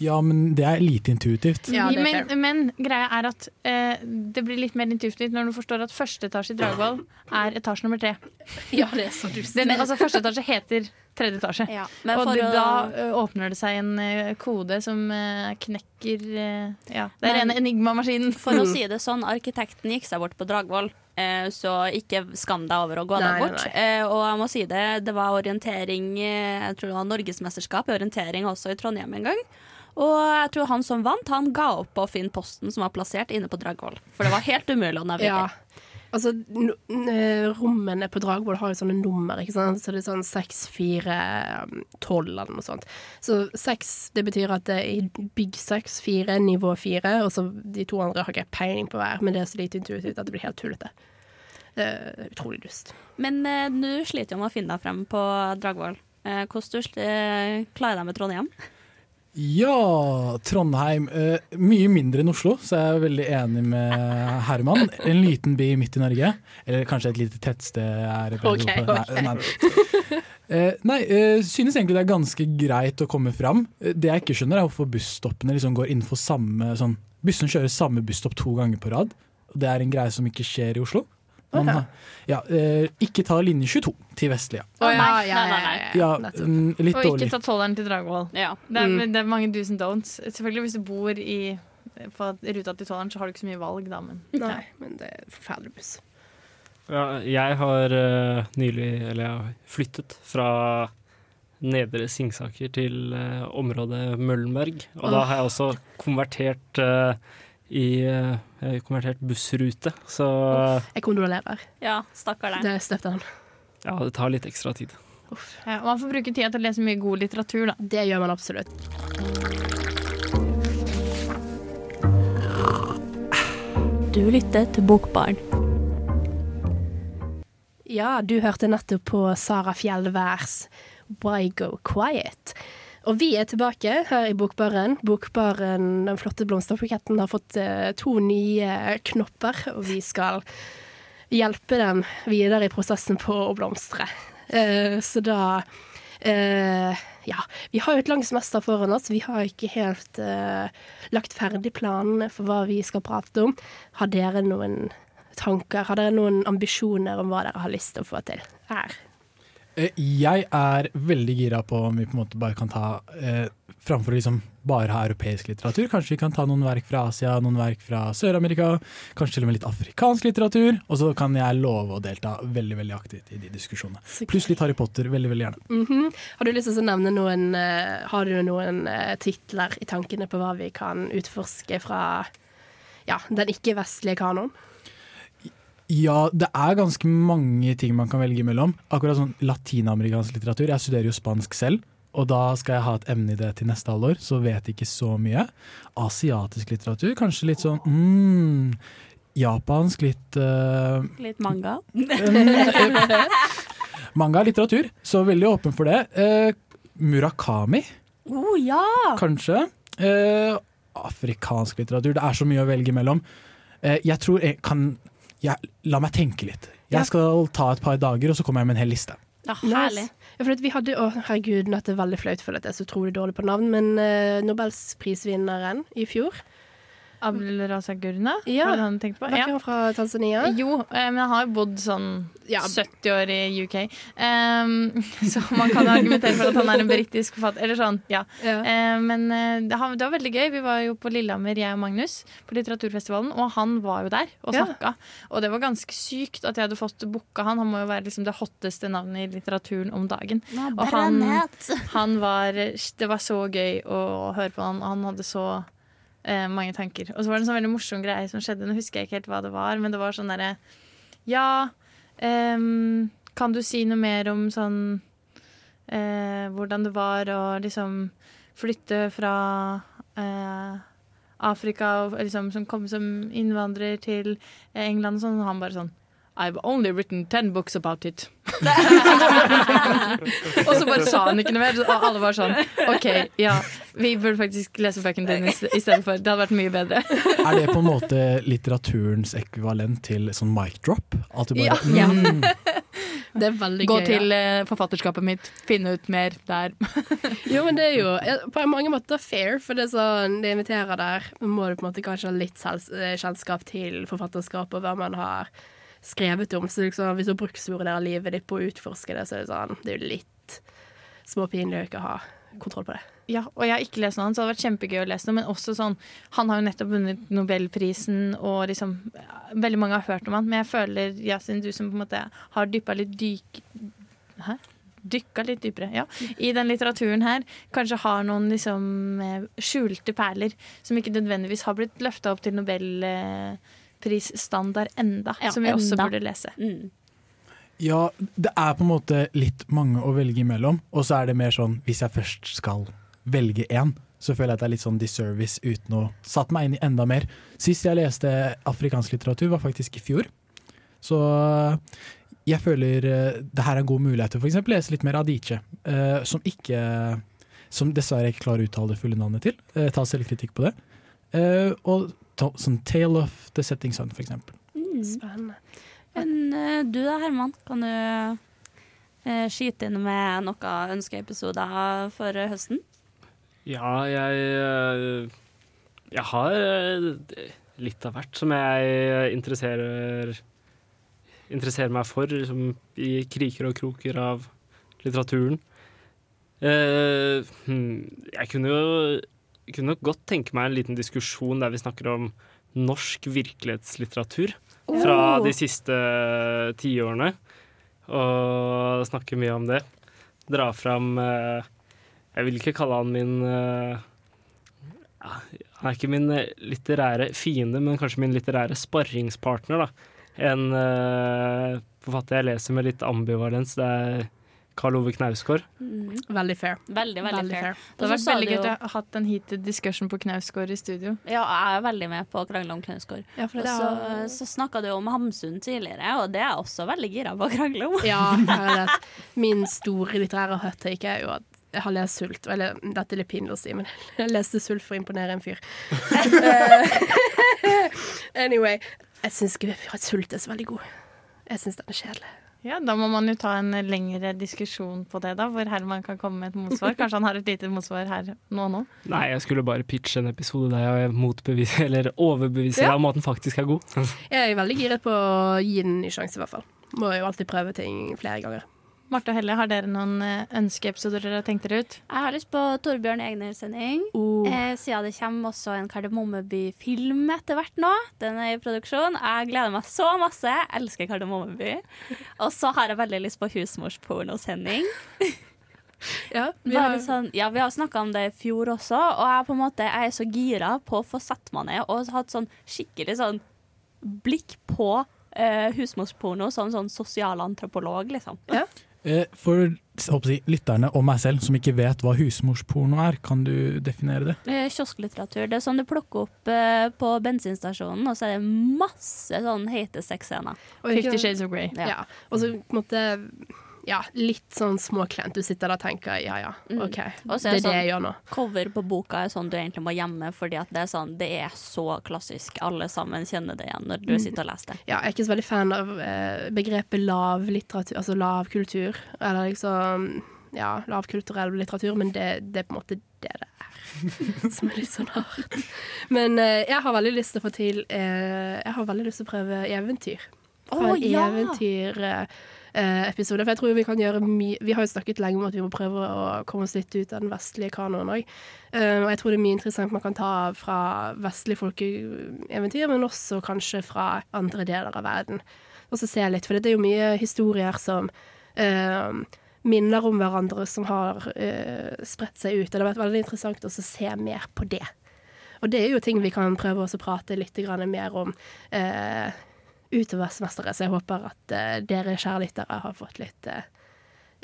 Ja, men det er lite intuitivt. men, men greia er at eh, det blir litt mer intuitivt når du forstår at første etasje i Dragvoll er etasje nummer tre. <laughs> Ja, det er så dust. Den, altså, første etasje heter tredje etasje. men og det, å- da eh, åpner det seg en eh, kode som eh, knekker eh, Ja, det er Men- rene enigmamaskinen. For å <laughs> si det sånn, arkitekten gikk seg bort på Dragvoll, eh, så ikke skam deg over å gå deg bort. nei. Eh, og jeg må si det, det var orientering Jeg tror det var norgesmesterskap i orientering også i Trondheim en gang. Og jeg tror han som vant, han ga opp å finne posten som var plassert inne på Dragvoll. For det var helt umulig å navigere. Ja. Altså, rommene på Dragvoll har jo sånne nummer, ikke sant? Så det er sånn 6, 4, 12 eller noe sånt. Så 6, det betyr at det er bygg 6, 4, nivå 4, og så de to andre har ikke peiling på hver, men det er så lite intuitivt at det blir helt tullete. Er utrolig dust. Men uh, nå sliter jo med å finne deg frem på Dragvoll. Uh, hvordan du sl- eh, deg med Trondheim? Ja, Trondheim. Uh, mye mindre enn Oslo, så jeg er veldig enig med Herman. En liten by midt i Norge. Eller kanskje et lite tettsted. Er okay, Ok, ord på- ok. Nei, nei. Uh, nei uh, synes egentlig det er ganske greit å komme fram. Det jeg ikke skjønner, er hvorfor busstoppene liksom går innenfor samme sånn, Bussen kjører samme busstopp to ganger på rad. Og Det er en greie som ikke skjer i Oslo. Man, okay. ja, eh, ikke ta linje 22 til Vestlia. Å, ja, nei, ja, nei, ja, nei, ja, mm, litt Og dårlig. ikke ta tolleren til Dragvoll. Det, Mm. det er mange do's and don'ts. Selvfølgelig Hvis du bor i på ruta til tolleren, så har du ikke så mye valg, da, men Nei, men det er forferdelig buss. Ja, jeg har uh, nylig, eller jeg har flyttet fra Nedre Singsaker til uh, området Møllenberg. Og da har jeg også konvertert eh, i uh, konvertert bussrute, så Jeg kondolerer. Ja, stakkar deg. Det støtter han. ja, det tar litt ekstra tid. ja, Man får bruke tida til å lese mye god litteratur, da. Det gjør man absolutt. Du lytter til Bokbarn. Ja, du hørte nettopp på Sara Fjellværs Why Go Quiet. Og vi er tilbake her i Bokbaren. Bokbaren, den flotte blomsterbuketten, har fått eh, to nye knopper, og vi skal hjelpe dem videre i prosessen på å blomstre. Eh, så da eh, Ja, vi har jo et langt semester foran oss. Vi har ikke helt lagt ferdig planene for hva vi skal prate om. Har dere noen tanker? Har dere noen ambisjoner om hva dere har lyst til å få til her? Eh, Jeg er veldig gira på om vi på en måte bare kan ta eh, Framfor liksom bare ha europeisk litteratur, kanskje vi kan ta noen verk fra Asia, noen verk fra Sør-Amerika, kanskje til og med litt afrikansk litteratur. Og så kan jeg love å delta veldig veldig aktivt i de diskusjonene. Pluss litt Harry Potter, veldig veldig gjerne. Mhm. Har du lyst til å nevne noen eh, Har du noen eh, titler i tankene på hva vi kan utforske fra ja, den ikke-vestlige kanon? Ja, det er ganske mange ting man kan velge mellom. Akkurat sånn latinamerikansk litteratur. Jeg studerer jo spansk selv, og da skal jeg ha et emne i det til neste halvår, så vet jeg ikke så mye. Asiatisk litteratur, kanskje litt sånn mm, Japansk, litt uh, Litt manga. <laughs> Manga er litteratur, så veldig åpen for det. Uh, Murakami, Oh, ja! kanskje. Uh, afrikansk litteratur. Det er så mye å velge mellom. Jeg tror jeg kan jeg, La meg tenke litt. Jeg skal ta et par dager, og så kommer jeg med en hel liste. Ja, herlig. Ja, for at vi hadde, å herregud, nå er det veldig flaut for at jeg er så utrolig dårlig på navn, men uh, Nobelsprisvinneren i fjor Abdul Raza Gurna? Ja. Var det han tenkte på? Var ikke han fra Tanzania? Jo, eh, men han har jo bodd sånn 70 år i UK. Um, <laughs> så man kan argumentere for at han er en britisk forfatter. Eller sånn, ja. Eh, men eh, det, var veldig gøy. Vi var jo på Lillehammer, jeg og Magnus, på litteraturfestivalen, og han var jo der og Ja. snakka. Og det var ganske sykt at jeg hadde fått booka han. Han må jo være liksom det hotteste navnet i litteraturen om dagen. Ja, og han, han var Det var så gøy å høre på han. Han hadde så eh, mange tanker. Og så var det en sånn veldig morsom greie som skjedde. Nå husker jeg ikke helt hva det var, men det var sånn derre Ja, eh, kan du si noe mer om sånn eh, Hvordan det var å liksom flytte fra eh, Afrika og liksom som kom som innvandrer til England og sånn, og han bare sånn I've only written ten books about it. <laughs> og så bare sa han ikke noe mer, og alle var sånn OK, ja, vi burde faktisk lese bøkene dine istedenfor. Det hadde vært mye bedre. Er det på en måte litteraturens ekvivalent til sånn mic drop? At du bare Ja. mm, <laughs> Det er veldig Gå gøy. til ja. forfatterskapet mitt, finne ut mer der. <laughs> Jo, men det er jo eh, på mange måter fair, for det er sånn, de inviterer der. Må du på en måte kanskje ha litt eh, kjennskap til forfatterskap og hva man har skrevet om. Så liksom, hvis du av livet ditt på å utforske det, så er det sånn, det er jo litt småpinlig å ikke ha kontroll på det. Ja, og jeg har ikke lest noe annet, så det hadde vært kjempegøy å lese noe. Men også sånn, han har jo nettopp vunnet Nobelprisen, og liksom Veldig mange har hørt om han, men jeg føler, Yasin, du som på en måte har dyppa litt dyk... Hæ? Dykka litt dypere, ja. I den litteraturen her. Kanskje har noen liksom eh, skjulte perler som ikke nødvendigvis har blitt løfta opp til nobelprisstandard enda, Ja, som vi også burde lese. Mm. Ja, det er på en måte litt mange å velge imellom. Og så er det mer sånn, hvis jeg først skal velge én, så føler jeg at det er litt sånn disservice uten å satt meg inn i enda mer. Sist jeg leste afrikansk litteratur, var faktisk i fjor. Så jeg føler eh, det her er en god mulighet til å for eksempel lese litt mer Adiche, eh, som ikke Som dessverre ikke klarer å uttale det fulle navnet til. Eh, ta selvkritikk på det. Eh, og sånn Tale of the Setting Sun, eksempel. Mm. Spennende. Men eh, du da, Herman, kan du eh, skyte inn med noen ønskeepisoder for eh, høsten? Ja, jeg Jeg har litt av hvert som jeg interesserer Interesserer meg for, liksom, i kriker og kroker av litteraturen. Uh, hmm, jeg kunne jo jeg kunne nok godt tenke meg en liten diskusjon der vi snakker om norsk virkelighetslitteratur fra Oh. de siste tiårene. Og snakke mye om det. Dra fram eh, Jeg vil ikke kalle han min eh, Han er ikke min eh, litterære fiende, men kanskje min litterære sparringspartner. da. En eh, forfatter jeg leser med litt ambivalens. Det er Karl Ove Knausgård. Veldig fair. Veldig, veldig, Veldig fair. fair. Det hadde vært veldig gøy å ha hatt en heated discussion på Knausgård i studio. Ja, jeg er veldig med på å krangle om Knausgård. Ja, Og det så, har- så snakka du om Hamsun tidligere, og det er jeg også veldig gira på å krangle om. Ja, jeg vet. <laughs> Min store litterære hot take er jo at jeg har lest Sult. Eller dette er litt pinlig å si, men <laughs> jeg leste Sult for å imponere en fyr. <laughs> anyway. Jeg syns Sult er så veldig god. Jeg syns den er kjedelig. Ja, Da må man jo ta en lengre diskusjon på det, da, hvor Herman kan komme med et motsvar. Kanskje han har et lite motsvar her nå og nå. Nei, jeg skulle bare pitche en episode der jeg motbeviser, eller overbeviser Ja. deg om at den faktisk er god. Jeg er veldig giret på å gi den en ny sjanse, i hvert fall. Må jo alltid prøve ting flere ganger. Marte og Helle, har dere noen eh, ønskeepisoder dere har tenkt dere ut? Jeg har lyst på Torbjørn Egner-sending. Oh. Eh, siden det kommer også en Kardemommeby-film etter hvert nå. Den er i produksjon. Jeg gleder meg så masse. Jeg elsker Kardemommeby. Og så har jeg veldig lyst på husmorspornosending. <laughs> Ja, vi har, sånn, ja, vi har snakka om det i fjor også, og jeg, på en måte, jeg er så gira på å få satt meg ned og hatt sånn skikkelig sånn blikk på eh, husmorsporno som sånn sosialantropolog, liksom. Eh, For jeg lytterne og meg selv som ikke vet hva husmorsporno er, kan du definere det? Eh, Kiosklitteratur. Det er sånn du plukker opp eh, på bensinstasjonen, og så er det masse sånn hete sexscener. Fifty Shades of Grey. Ja. Og så på en måte ja, litt sånn småklent. Du sitter der og tenker ja ja, Mm. OK. mm. Det er det sånn, jeg gjør nå. Cover på boka er sånn du egentlig må gjemme, fordi det er sånn, det er så klassisk. Alle sammen kjenner det igjen når du Mm. sitter og leser det. Ja, jeg er ikke så veldig fan av eh, begrepet lav litteratur, altså lav kultur. Eller liksom ja, lavkulturell litteratur, men det, det er på en måte det det er. <laughs> som er litt sånn hardt. Men eh, jeg har veldig lyst til å få til eh, Jeg har veldig lyst til å prøve eventyr. Å, oh, ja! Eventyrepisode. For jeg tror vi kan gjøre mye Vi har jo snakket lenge om at vi må prøve å komme oss litt ut av den vestlige kanoen òg. og jeg tror det er mye interessant man kan ta fra vestlige folkeeventyr, men også kanskje fra andre deler av verden. Og så se litt, for det er jo mye historier som uh, minner om hverandre, som har uh, spredt seg ut. Og det har vært veldig interessant å se mer på det. Og det er jo ting vi kan prøve å prate litt mer om eh, utover semesteret, så jeg håper at eh, dere kjærlyttere har fått litt eh,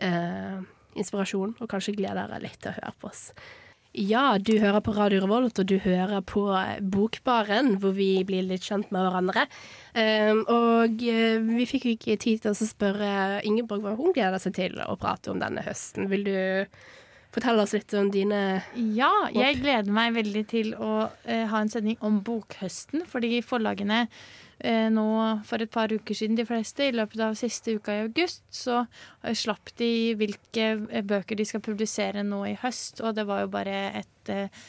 eh, inspirasjon, og kanskje gleder dere litt til å høre på oss. Ja, du hører på Radio Revolt, og du hører på eh, Bokbaren, hvor vi blir litt kjent med hverandre. Um, og vi fikk jo ikke tid til å spørre Ingeborg hva hun gleder seg til å prate om denne høsten. Vil du fortelle oss litt om dine Ja, jeg gleder meg veldig til å uh, ha en sending om bokhøsten, fordi forlagene eh, nå for et par uker siden, de fleste, i løpet av siste uka i august, så eh, slapp de hvilke eh, bøker de skal publisere nå i høst, og det var jo bare et eh,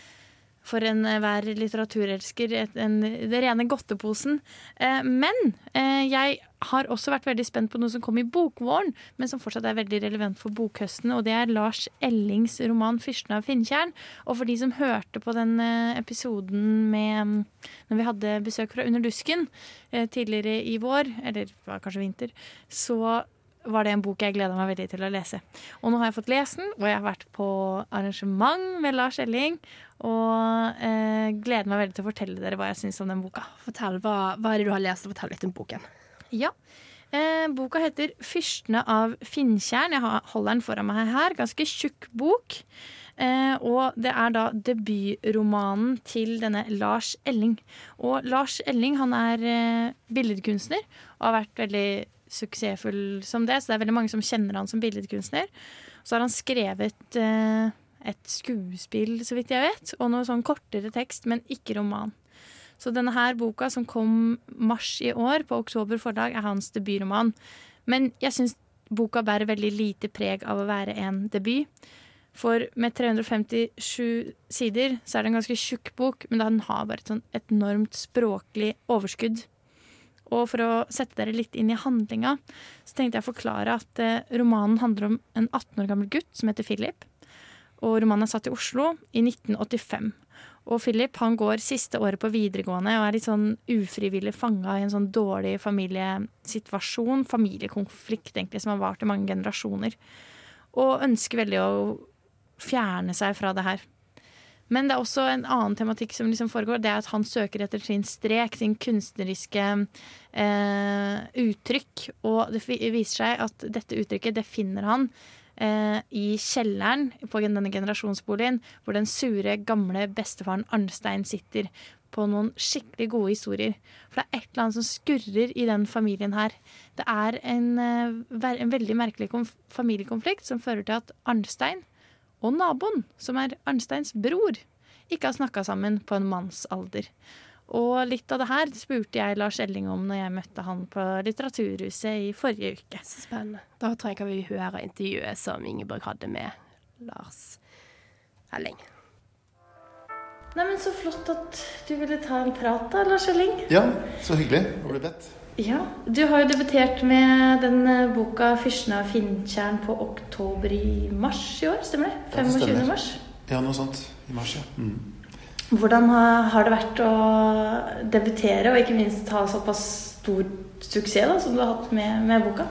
for enhver litteraturelsker en, det rene godteposen. Eh, men eh, jeg har også vært veldig spent på noe som kom i bokvåren, men som fortsatt er veldig relevant for bokhøsten, og det er Lars Ellings roman 'Fyrsten av Finntjern'. Og for de som hørte på den eh, episoden med når vi hadde besøk fra Under dusken eh, tidligere i vår, eller var kanskje vinter, så var det en bok jeg gleda meg veldig til å lese. Og nå har jeg fått lest den, og jeg har vært på arrangement med Lars Elling. Og eh, gleder meg veldig til å fortelle dere hva jeg syns om den boka. Fortell, hva, hva er det du har lest, og fortell litt om boken. Ja. Eh, boka heter 'Fyrstene av Finntjern'. Jeg holder den foran meg her. Ganske tjukk bok. Eh, og det er da debutromanen til denne Lars Elling. Og Lars Elling han er eh, billedkunstner og har vært veldig suksessfull som det, så det er veldig mange som kjenner han som billedkunstner. Så har han skrevet eh, et skuespill, så vidt jeg vet, og noe sånn kortere tekst, men ikke roman. Så denne her boka, som kom mars i år på Oktober forlag, er hans debutroman. Men jeg syns boka bærer veldig lite preg av å være en debut. For med 357 sider så er det en ganske tjukk bok, men den har bare et sånn enormt språklig overskudd. Og for å sette dere litt inn i handlinga, så tenkte jeg å forklare at eh, romanen handler om en 18 år gammel gutt som heter Philip. Og romanen er satt i Oslo i 1985. Og Philip han går siste året på videregående og er litt sånn ufrivillig fanga i en sånn dårlig familiesituasjon. Familiekonflikt egentlig som har vart i mange generasjoner. Og ønsker veldig å fjerne seg fra det her. Men det er også en annen tematikk som liksom foregår. Det er at han søker etter sin strek, sin kunstneriske eh, uttrykk. Og det viser seg at dette uttrykket, det finner han eh, i kjelleren på denne generasjonsboligen, hvor den sure, gamle bestefaren Arnstein sitter på noen skikkelig gode historier. For det er et eller annet som skurrer i den familien her. Det er en, eh, en veldig merkelig konf familiekonflikt som fører til at Arnstein og naboen, som er Arnsteins bror, ikke har snakka sammen på en mannsalder. Og litt av det her spurte jeg Lars Elling om når jeg møtte han på Litteraturhuset i forrige uke. Så spennende. Da tror jeg vi høre intervjuet som Ingeborg hadde med Lars Elling. Nei, men Så flott at du ville ta en prat da, Lars Elling. Ja, så hyggelig å bli bedt. Ja, Du har jo debutert med den eh, boka 'Fyrsten av Finntjern' på oktober i mars i år, stemmer det? Ja, det 25. stemmer. mars. Ja, noe sånt. I mars, ja. Mm. Hvordan har det vært å debutere, og ikke minst ha såpass stor suksess da, som du har hatt med, med boka?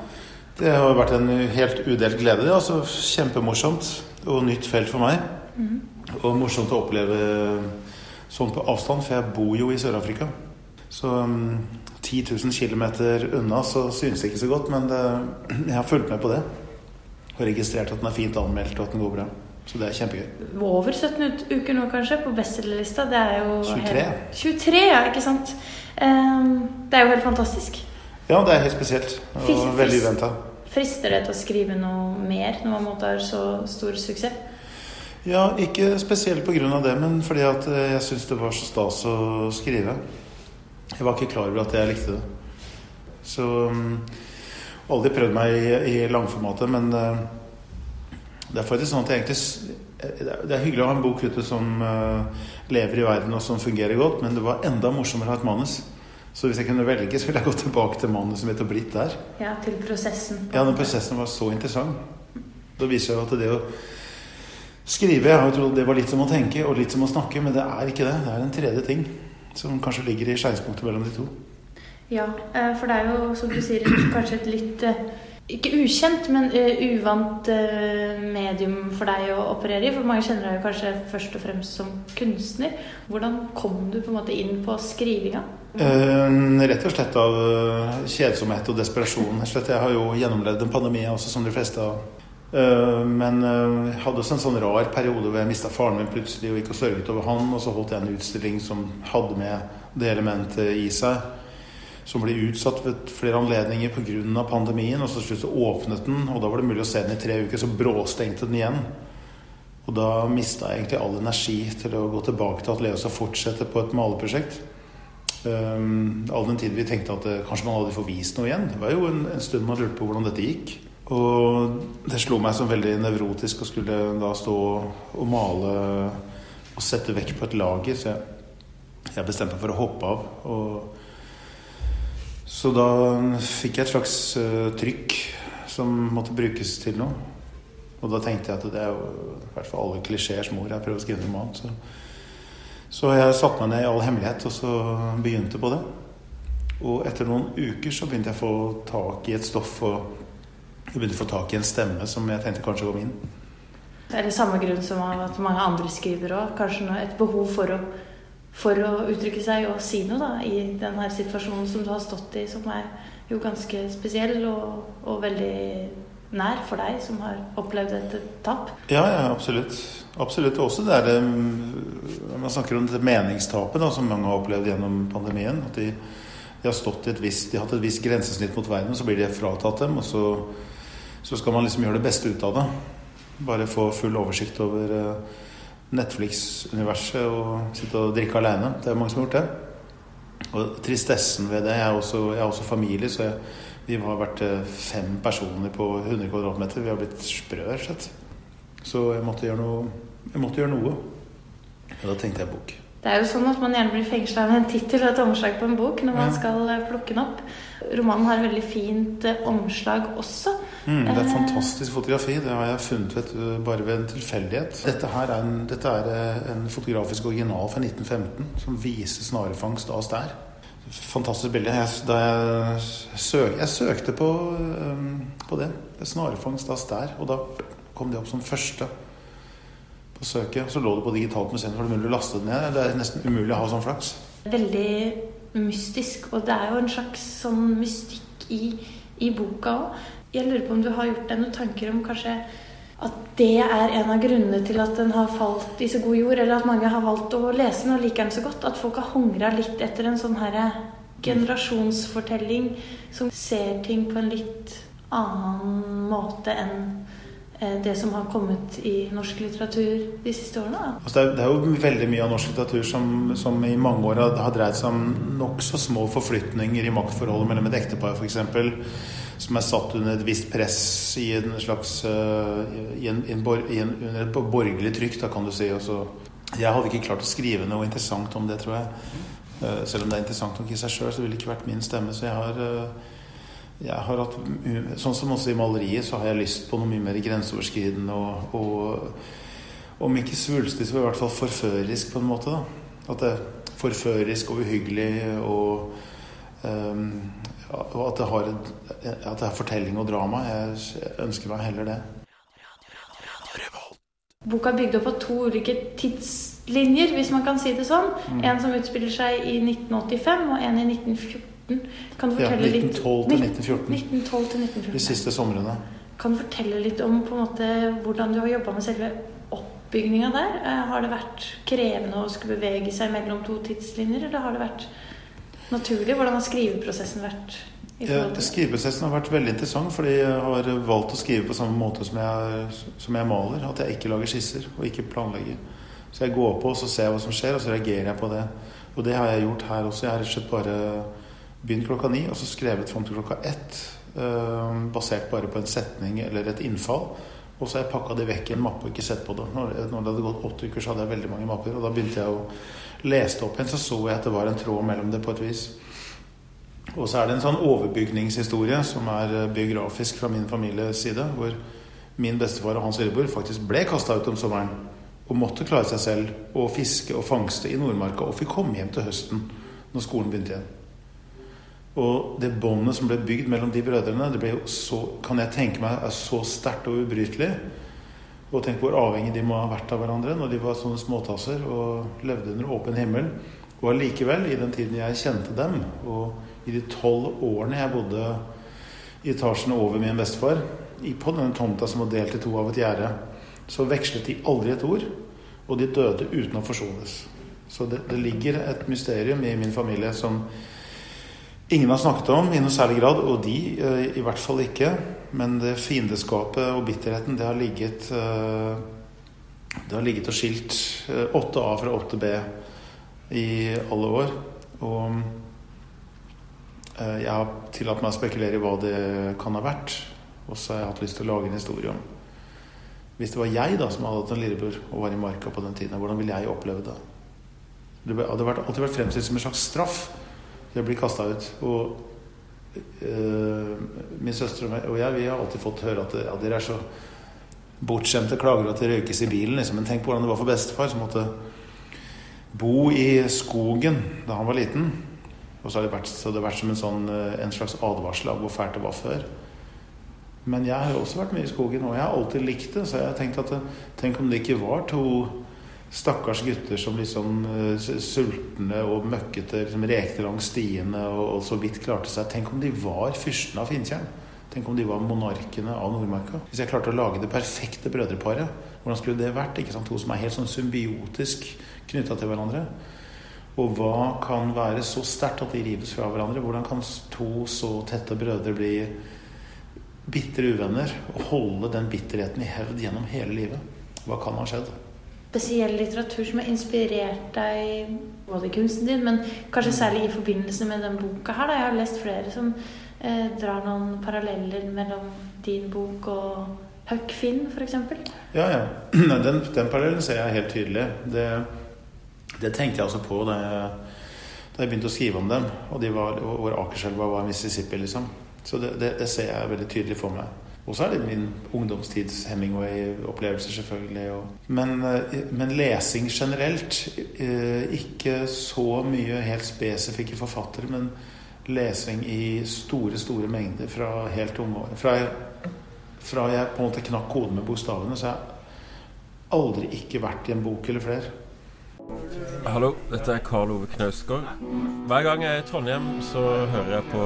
Det har vært en helt udelt glede. det, Altså, kjempemorsomt og nytt felt for meg. Mhm. Og morsomt å oppleve sånn på avstand, for jeg bor jo i Sør-Afrika. Så um, 10 000 km unna så synes det ikke så godt, men det, jeg har fulgt med på det. Og registrert at den er fint anmeldt, og at den går bra. Så det er kjempegøy. Over 17 uker nå, kanskje, på bestselgerlista. Det er jo 23. Helt, 23, ja, ikke sant. Ehm, det er jo helt fantastisk. Ja, det er helt spesielt. Og Frist, veldig uventa. Frister det til å skrive noe mer når man måtte ha så stor suksess? Ja, ikke spesielt av det, men fordi at eh, jeg syns det var så stas å skrive. Jeg var ikke klar over at jeg likte det. Så um, Aldri prøvd meg i, i langformatet, men eh, Det er faktisk sånn at jeg egentlig Det er hyggelig å ha en bok ute som eh, lever i verden og som fungerer godt, men det var enda morsommere å ha et manus. Så hvis jeg kunne velge, så ville jeg gått tilbake til manuset mitt og blitt der. Ja, til prosessen. Ja, den prosessen var så interessant. Da viser jeg jo at det å skrive Jeg har trodd det var litt som å tenke og litt som å snakke, men det er ikke det. Det er en tredje ting som kanskje ligger i skjæringspunktet mellom de to. Ja, eh, for det er jo, som du sier, kanskje et litt eh, ikke ukjent, men eh, uvant eh, medium for deg å operere i. For mange kjenner deg jo kanskje først og fremst som kunstner. Hvordan kom du på en måte inn på skrivinga? Eh, rett og slett av eh, kjedsomhet og desperasjon. Jeg har jo gjennomlevd en pandemi, også, som de fleste. av. Men jeg hadde også en sånn rar periode hvor jeg mista faren min plutselig og gikk og sørget over han. Og så holdt jeg en utstilling som hadde med det elementet i seg. Som ble utsatt ved flere anledninger pga. pandemien. Og så til slutt åpnet den, og da var det mulig å se den i tre uker. Så bråstengte den igjen. Og da mista jeg egentlig all energi til å gå tilbake til atelieret og fortsette på et maleprosjekt. Um, all den tid vi tenkte at det, kanskje man hadde forvist noe igjen. Det var jo en, en stund man lurte på hvordan dette gikk. Og det slo meg som veldig nevrotisk å skulle da stå og male og sette vekk på et lager. Så jeg, jeg bestemte meg for å hoppe av. Og, så da fikk jeg et slags eh, trykk som måtte brukes til noe. Og da tenkte jeg at det er jo i hvert fall alle klisjeers mor. Jeg prøver å skrive en roman. Så, så jeg satte meg ned i all hemmelighet og så begynte på det. Og etter noen uker så begynte jeg å få tak i et stoff og jeg begynte å få tak i en stemme som jeg tenkte kanskje var min. Det er det samme grunn som at mange andre skriver òg. Kanskje et behov for å, for å uttrykke seg og si noe da, i denne situasjonen som du har stått i, som er jo ganske spesiell og, og veldig nær for deg, som har opplevd et tap. Ja, ja, absolutt. Absolutt. Også det er man snakker om dette meningstapet da, som mange har opplevd gjennom pandemien. At de, de har stått i et visst, de har hatt et visst grensesnitt mot verden, så blir det fratatt dem. Og så, så skal man liksom gjøre det beste ut av det. Bare få full oversikt over eh, Netflix-universet og sitte og drikke aleine. Det er mange som har gjort det. Og tristessen ved det Jeg er også, jeg er også familie, så jeg, vi har vært eh, fem personer på 100 kvadratmeter. Vi har blitt sprø, rett og slett. Så jeg måtte gjøre noe. Jeg måtte gjøre noe. Og da tenkte jeg bok. Det er jo sånn at man gjerne blir fengsla med en tittel og et omslag på en bok når man Ja. skal eh, plukke den opp. Romanen har veldig fint eh, omslag også. Mm, det er fantastisk fotografi. Det har jeg funnet du, bare ved en tilfeldighet. Dette er en, dette er eh, en fotografisk original fra 1915 som viser snarefangst av stær. Fantastisk bilde. Jeg, jeg, søk, jeg søkte på, um, på det. Snarefangst av stær. Og da kom det opp som første på søket. Så lå det på digitalt museum, for det mulig å laste det ned. Det er nesten umulig å ha sånn flaks. Veldig mystisk, og det er jo en slags sånn mystikk i, i boka òg. Jeg lurer på om du har gjort deg noen tanker om kanskje at det er en av grunnene til at den har falt i så god jord, eller at mange har valgt å lese den og liker den så godt. At folk har hungra litt etter en sånn herre generasjonsfortelling som ser ting på en litt annen måte enn eh, det som har kommet i norsk litteratur de siste årene. Altså det, er, det er jo veldig mye av norsk litteratur som, som i mange år har, har dreid seg om nokså små forflytninger i maktforholdet mellom et ektepar f.eks. Som er satt under et visst press i en slags uh, i en, i en, i en, under et borgerlig trykk, da kan du si. Også. jeg hadde ikke klart å skrive noe interessant om det, tror jeg. Uh, selv om det er interessant nok i seg sjøl, så ville det ikke vært min stemme. Så jeg har uh, jeg har hatt, Sånn som også i maleriet, så har jeg lyst på noe mye mer grenseoverskridende og, og om ikke svulstig, så i hvert fall forførisk på en måte. da. At det er forførisk og uhyggelig og um, og at det, har at det er fortelling og drama. Jeg ønsker meg heller det. Boka er bygd opp av to ulike tidslinjer, hvis man kan si det sånn. Mm. En som utspiller seg i 1985, og en i 1914. Kan du Ja, fortelle litt 1912 til 1914. 1912 til De siste somrene. Kan du fortelle litt om på en måte, hvordan du har jobba med selve oppbygninga der? Eh, Har det vært krevende å skulle bevege seg mellom to tidslinjer, eller har det vært naturlig? Hvordan har skriveprosessen vært? Ja, skriveprosessen har vært veldig interessant, fordi jeg har valgt å skrive på samme måte som jeg, som jeg maler. At jeg ikke lager skisser og ikke planlegger. Så jeg går på og så ser jeg hva som skjer, og så reagerer jeg på det. Og det har jeg gjort her også. Jeg har rett og slett bare begynt klokka ni, og så skrevet fram til klokka ett. eh, basert bare på en setning eller et innfall. Og så har jeg pakka det vekk i en mappe og ikke sett på det. Når, når det hadde gått åtte uker, så hadde jeg veldig mange mapper. Og da begynte jeg å lese det opp igjen, så så jeg at det var en tråd mellom det på et vis. Og så er det en sånn overbygningshistorie som er eh, biografisk fra min families side. Hvor min bestefar og hans lillebror faktisk ble kasta ut om sommeren. Og måtte klare seg selv og fiske og fangste i Nordmarka. Og fikk komme hjem til høsten når skolen begynte igjen. Og det båndet som ble bygd mellom de brødrene, det ble jo så, kan jeg tenke meg, er så sterkt og ubrytelig. Og tenk hvor avhengig de må ha vært av hverandre når de var sånne småtasser og levde under åpen himmel. Og allikevel, i den tiden jeg kjente dem, og i de tolv årene jeg bodde i etasjen over min bestefar, på denne tomta som var delt i to av et gjerde, så vekslet de aldri et ord. Og de døde uten å forsones. Så det, det ligger et mysterium i min familie som ingen har snakket om i noe særlig grad, og de eh, i hvert fall ikke. Men det fiendeskapet og bitterheten, det har ligget eh, Det har ligget og skilt eh, 8A fra 8B i alle år. Og eh, jeg har tillatt meg å spekulere i hva det kan ha vært. Og så har jeg hatt lyst til å lage en historie om Hvis det var jeg da som hadde hatt en lillebror og var i marka på den tiden, hvordan ville jeg oppleve det? Det hadde alltid vært fremstilt som en slags straff til blir bli kasta ut. Og øh, min søster og jeg vi har alltid fått høre at ja, dere er så bortskjemte klager at det røykes i bilen. Liksom. Men tenk på hvordan det var for bestefar, som måtte bo i skogen da han var liten. Og så har det vært, det vært som en, sånn, eh, en slags advarsel av hvor fælt det var før. Men jeg har også vært mye i skogen, og jeg har alltid likt det. Så jeg har tenkt at tenk om det ikke var to stakkars gutter som liksom eh, sultne og møkkete liksom rekte langs stiene og, og så vidt klarte seg. Tenk om de var fyrstene av Fintjern? Tenk om de var monarkene av Nordmarka. Hvis jeg klarte å lage det perfekte brødreparet, hvordan skulle det vært? ikke sant? To som er helt sånn symbiotisk knytta til hverandre. Og hva kan være så sterkt at de rives fra hverandre? Hvordan kan to så tette brødre bli bitre uvenner og holde den bitterheten i hevd gjennom hele livet? Hva kan ha skjedd? Spesiell litteratur som har inspirert deg, både i kunsten din, men kanskje særlig i forbindelse med den boka her. Da. Jeg har lest flere som eh, drar noen paralleller mellom din bok og Huck Finn, f.eks. Ja, ja. <clears throat> Den, den parallellen ser jeg helt tydelig. Det, det tenkte jeg også på da jeg, da jeg begynte å skrive om dem. Og de var, hvor Akerselva var Mississippi, liksom. Så det, det, det ser jeg veldig tydelig for meg. Og så er det min ungdomstids Hemingway-opplevelser, selvfølgelig. Men, eh, men lesing generelt. eh, Ikke så mye helt spesifikke forfattere, men lesing i store, store mengder fra helt unge år. Fra fra jeg på en måte knakk koden med bokstavene, så har jeg aldri ikke vært i en bok eller flere. Hallo, dette er Karl Ove Knausgård. Hver gang jeg er i Trondheim, så hører jeg på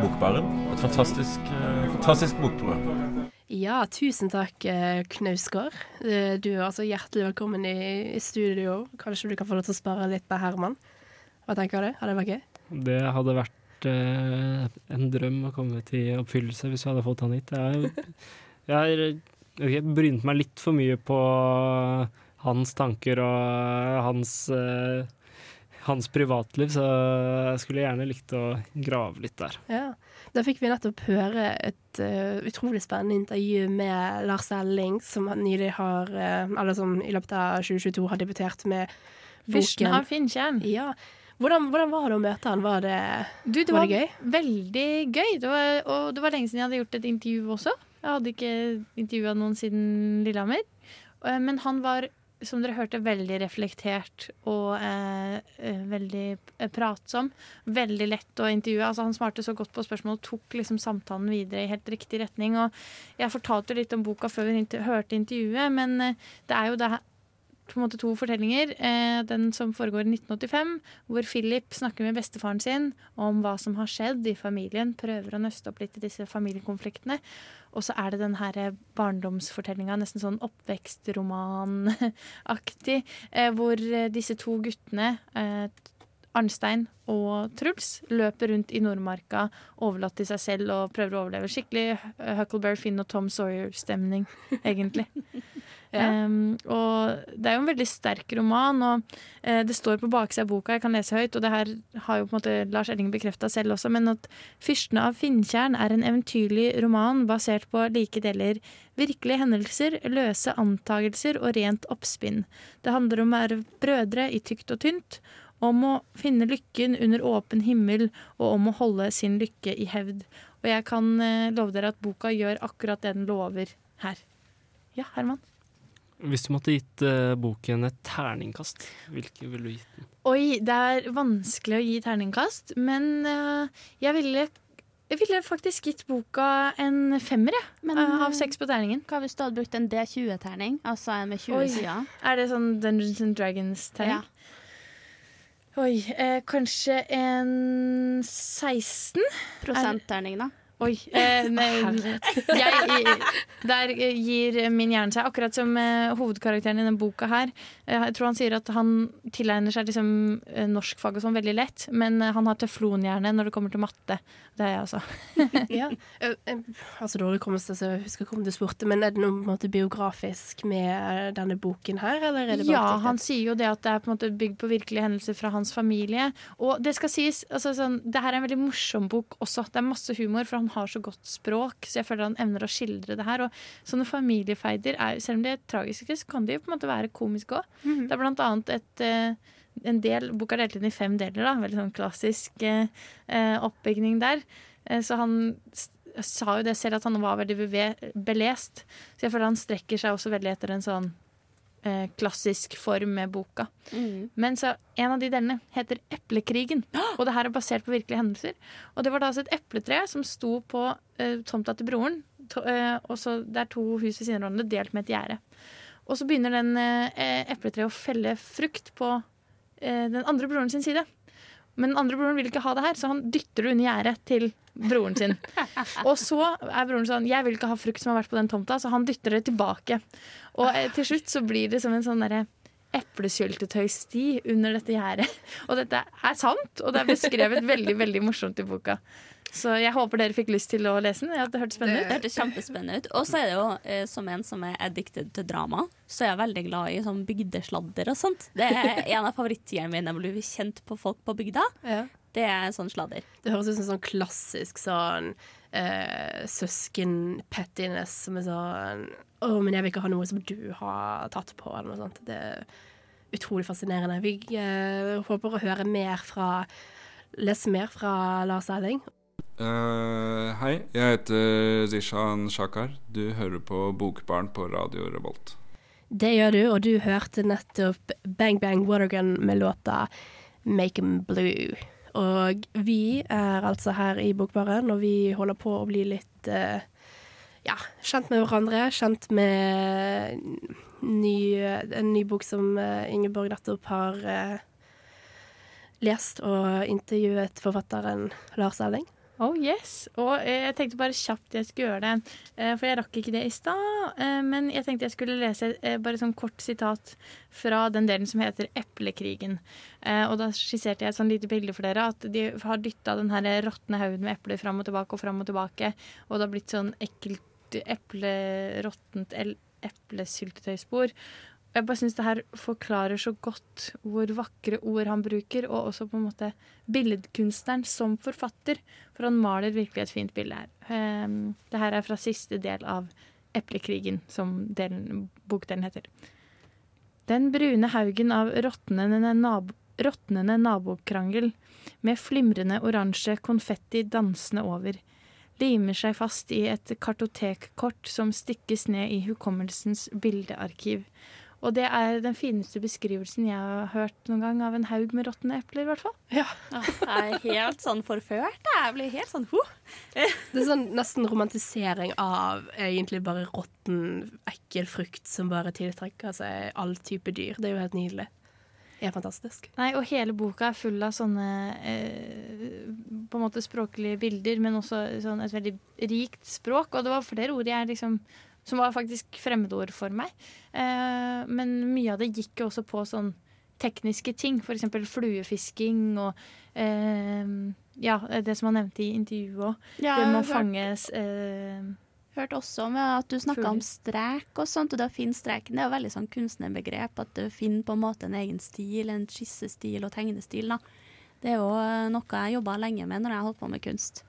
Bokbaren. Et fantastisk, eh, fantastisk bokprogram. Ja, tusen takk, eh, Knausgård. Eh, Du er altså hjertelig velkommen i, studio. Kanskje du kan få lov til å spare litt på Herman? Hva tenker du? Hadde det vært gøy? Det hadde vært eh, en drøm å komme til oppfyllelse hvis vi hadde fått han hit. Jeg, jeg har jeg brynt meg litt for mye på hans tanker og hans, uh, hans privatliv, så jeg skulle gjerne likt å grave litt der. Ja. Da fikk vi nettopp høre et uh, utrolig spennende intervju med Lars Elling, som nylig har uh, Eller som i løpet av 2022 har debutert med boken Fyrsten av Finntjern. Ja. Hvordan, hvordan var det å møte han? Var det, Du, det var var, det gøy? veldig gøy. Det var, og det var lenge siden jeg hadde gjort et intervju også. Jeg hadde ikke intervjua noen siden Lillehammer. Eh, Men han var, som dere hørte, veldig reflektert og eh, eh, veldig eh, pratsom. Veldig lett å intervjue. Altså, han svarte så godt på spørsmål og tok liksom samtalen videre i helt riktig retning. Og jeg fortalte litt om boka før vi hørte intervjuet, men eh, det er jo det her måte to fortellinger. Eh, den som foregår i 1985, hvor Philip snakker med bestefaren sin om hva som har skjedd i familien. Prøver å nøste opp litt i disse familiekonfliktene. Og så er det den her barndomsfortellinga, nesten sånn oppvekstromanaktig, eh, hvor eh, disse to guttene eh, Arnstein og Truls løper rundt i Nordmarka overlatt til seg selv og prøver å overleve. Skikkelig eh, Huckleberry Finn og Tom Sawyer-stemning, egentlig. <laughs> Um, og det er jo en veldig sterk roman, og uh, det står på baksida av boka, jeg kan lese høyt, og det her har jo på en måte Lars Elling bekrefta selv også, men at 'Fyrstene av Finntjern' er en eventyrlig roman basert på like deler virkelige hendelser, løse antagelser og rent oppspinn. Det handler om å være brødre i tykt og tynt, om å finne lykken under åpen himmel, og om å holde sin lykke i hevd. Og jeg kan eh, love dere at boka gjør akkurat det den lover her. Ja, Herman? Hvis du måtte gitt uh, boken et terningkast, hvilke ville du gitt den? Oi, det er vanskelig å gi terningkast, men uh, jeg ville jeg ville faktisk gitt boka en femmer, jeg. Men, uh, av eh, seks på terningen. Hva hvis du hadde brukt en D20-terning? Altså en med 20 sider? Er det sånn Dungeons and Dragons-terning? Oi, eh, kanskje en 16? Prosentterning, da? Oi. Eh, men, <laughs> jeg, der gir min hjerne seg, akkurat som eh, hovedkarakteren i denne boka her. Eh, jeg tror han sier at han tilegner seg liksom, eh, norskfag og sånn veldig lett, men eh, han har teflonhjerne når det kommer til matte. Det er jeg altså. <laughs> ja. Eh, eh, altså dårlig hukommelse, så jeg husker ikke om du spurte, men er det noe på en måte, biografisk med eh, denne boken her, eller er det bare Ja, han sier jo det at det er på en måte bygd på virkelige hendelser fra hans familie. Og det skal sies, altså sånn, det her er en veldig morsom bok også. Det er masse humor, for han har så godt språk, så jeg føler han evner å skildre det her. Og sånne familiefeider, er, selv om de er tragiske, så kan de jo på en måte være komiske òg. Mhm. Det er blant annet et eh, en del, Boka er delt inn i fem deler, da. Veldig sånn klassisk eh, eh, oppbygning der. Så han sa jo det selv, at han var veldig belest. Så jeg føler han strekker seg også veldig etter en sånn eh, klassisk form med boka. Mm. Men så en av de delene heter Eplekrigen. <gasps> Og det her er basert på virkelige hendelser. Og det var da altså et epletre som sto på eh, tomta til broren. To, eh, og så Det er to hus ved siden av hverandre, delt med et gjerde. Og så begynner den eh, epletreet å felle frukt på eh, den andre broren sin side. Men den andre broren vil ikke ha det her, så han dytter det under gjerdet til broren sin. <laughs> Og så er broren sånn Jeg vil ikke ha frukt som har vært på den tomta, så han dytter det tilbake. Og eh, til slutt så blir det som en sånn derre eplesyltetøysti under dette gjerdet. <laughs> Og dette er sant, og det er beskrevet veldig veldig morsomt i boka. Så jeg håper dere fikk lyst til å lese den. Ja, det hørtes spennende ut. Det hørte hørtes kjempespennende ut. Og så er det jo, eh, som en som er addicted til drama, så er jeg veldig glad i sånn bygdesladder og sånt. Det er en av favorittsidene mine, å bli kjent på folk på bygda. Det er sånn sladder. Det høres ut som sånn klassisk sånn eh, søsken-pettiness som er sånn Å, men jeg vil ikke ha noe som du har tatt på, eller noe sånt. Det er utrolig fascinerende. Vi eh, håper å høre mer fra Lese mer fra Lars Erling. Uh, hei, jeg heter Zishan Shakar. Du hører på Bokbarn på Radio Revolt. Det gjør du, og du hørte nettopp Bang Bang Watergun med låta Make 'em Blue. Og vi er altså her i Bokbaren, og vi holder på å bli litt eh, ja, kjent med hverandre. Kjent med ny, en ny bok som eh, Ingeborg nettopp har eh, lest, og intervjuet forfatteren Lars Elling. Oh yes. Og eh, jeg tenkte bare kjapt jeg skulle gjøre det, eh, for jeg rakk ikke det i stad. Eh, men jeg tenkte jeg skulle lese bare sånn kort sitat fra den delen som heter 'Eplekrigen'. Og da skisserte jeg et sånn lite bilde for dere, at de har dytta den her råtne haugen med epler fram og tilbake og fram og tilbake, og det har blitt sånn ekkelt eplerottent eplesyltetøyspor. Jeg bare syns det her forklarer så godt hvor vakre ord han bruker, og også på en måte billedkunstneren som forfatter, for han maler virkelig et fint bilde her. Um, det her er fra siste del av Eplekrigen, som delen, bokdelen heter. Den brune haugen av råtnende nabo, nabokrangel med flimrende oransje konfetti dansende over, limer seg fast i et kartotekkort som stikkes ned i hukommelsens bildearkiv. Og det er den fineste beskrivelsen jeg har hørt noen gang av en haug med råtne epler, i hvert fall. Ja. Jeg er helt sånn forført. Jeg blir helt sånn huh. Det er sånn nesten romantisering av egentlig bare råtten, ekkel frukt som bare tiltrekker seg all type dyr. Det er jo helt nydelig. Det er fantastisk. Nei, og hele boka er full av sånne eh, på en måte språklige bilder, men også sånn et veldig rikt språk. Og det var flere ord jeg liksom som var faktisk fremmedord for meg. Eh, men mye av det gikk jo også på sånn tekniske ting, f.eks. fluefisking og eh, ja, det som han nevnte i intervjuet òg. Ja, det må fanges eh, Hørte også om at du snakka om strek og sånt, og det å finne streken det er jo veldig sånn kunstnerbegrep. At du finner på en måte en egen stil, en skissestil og tegnestil. da. Det er jo eh, noe jeg jobba lenge med når jeg holdt på med kunst.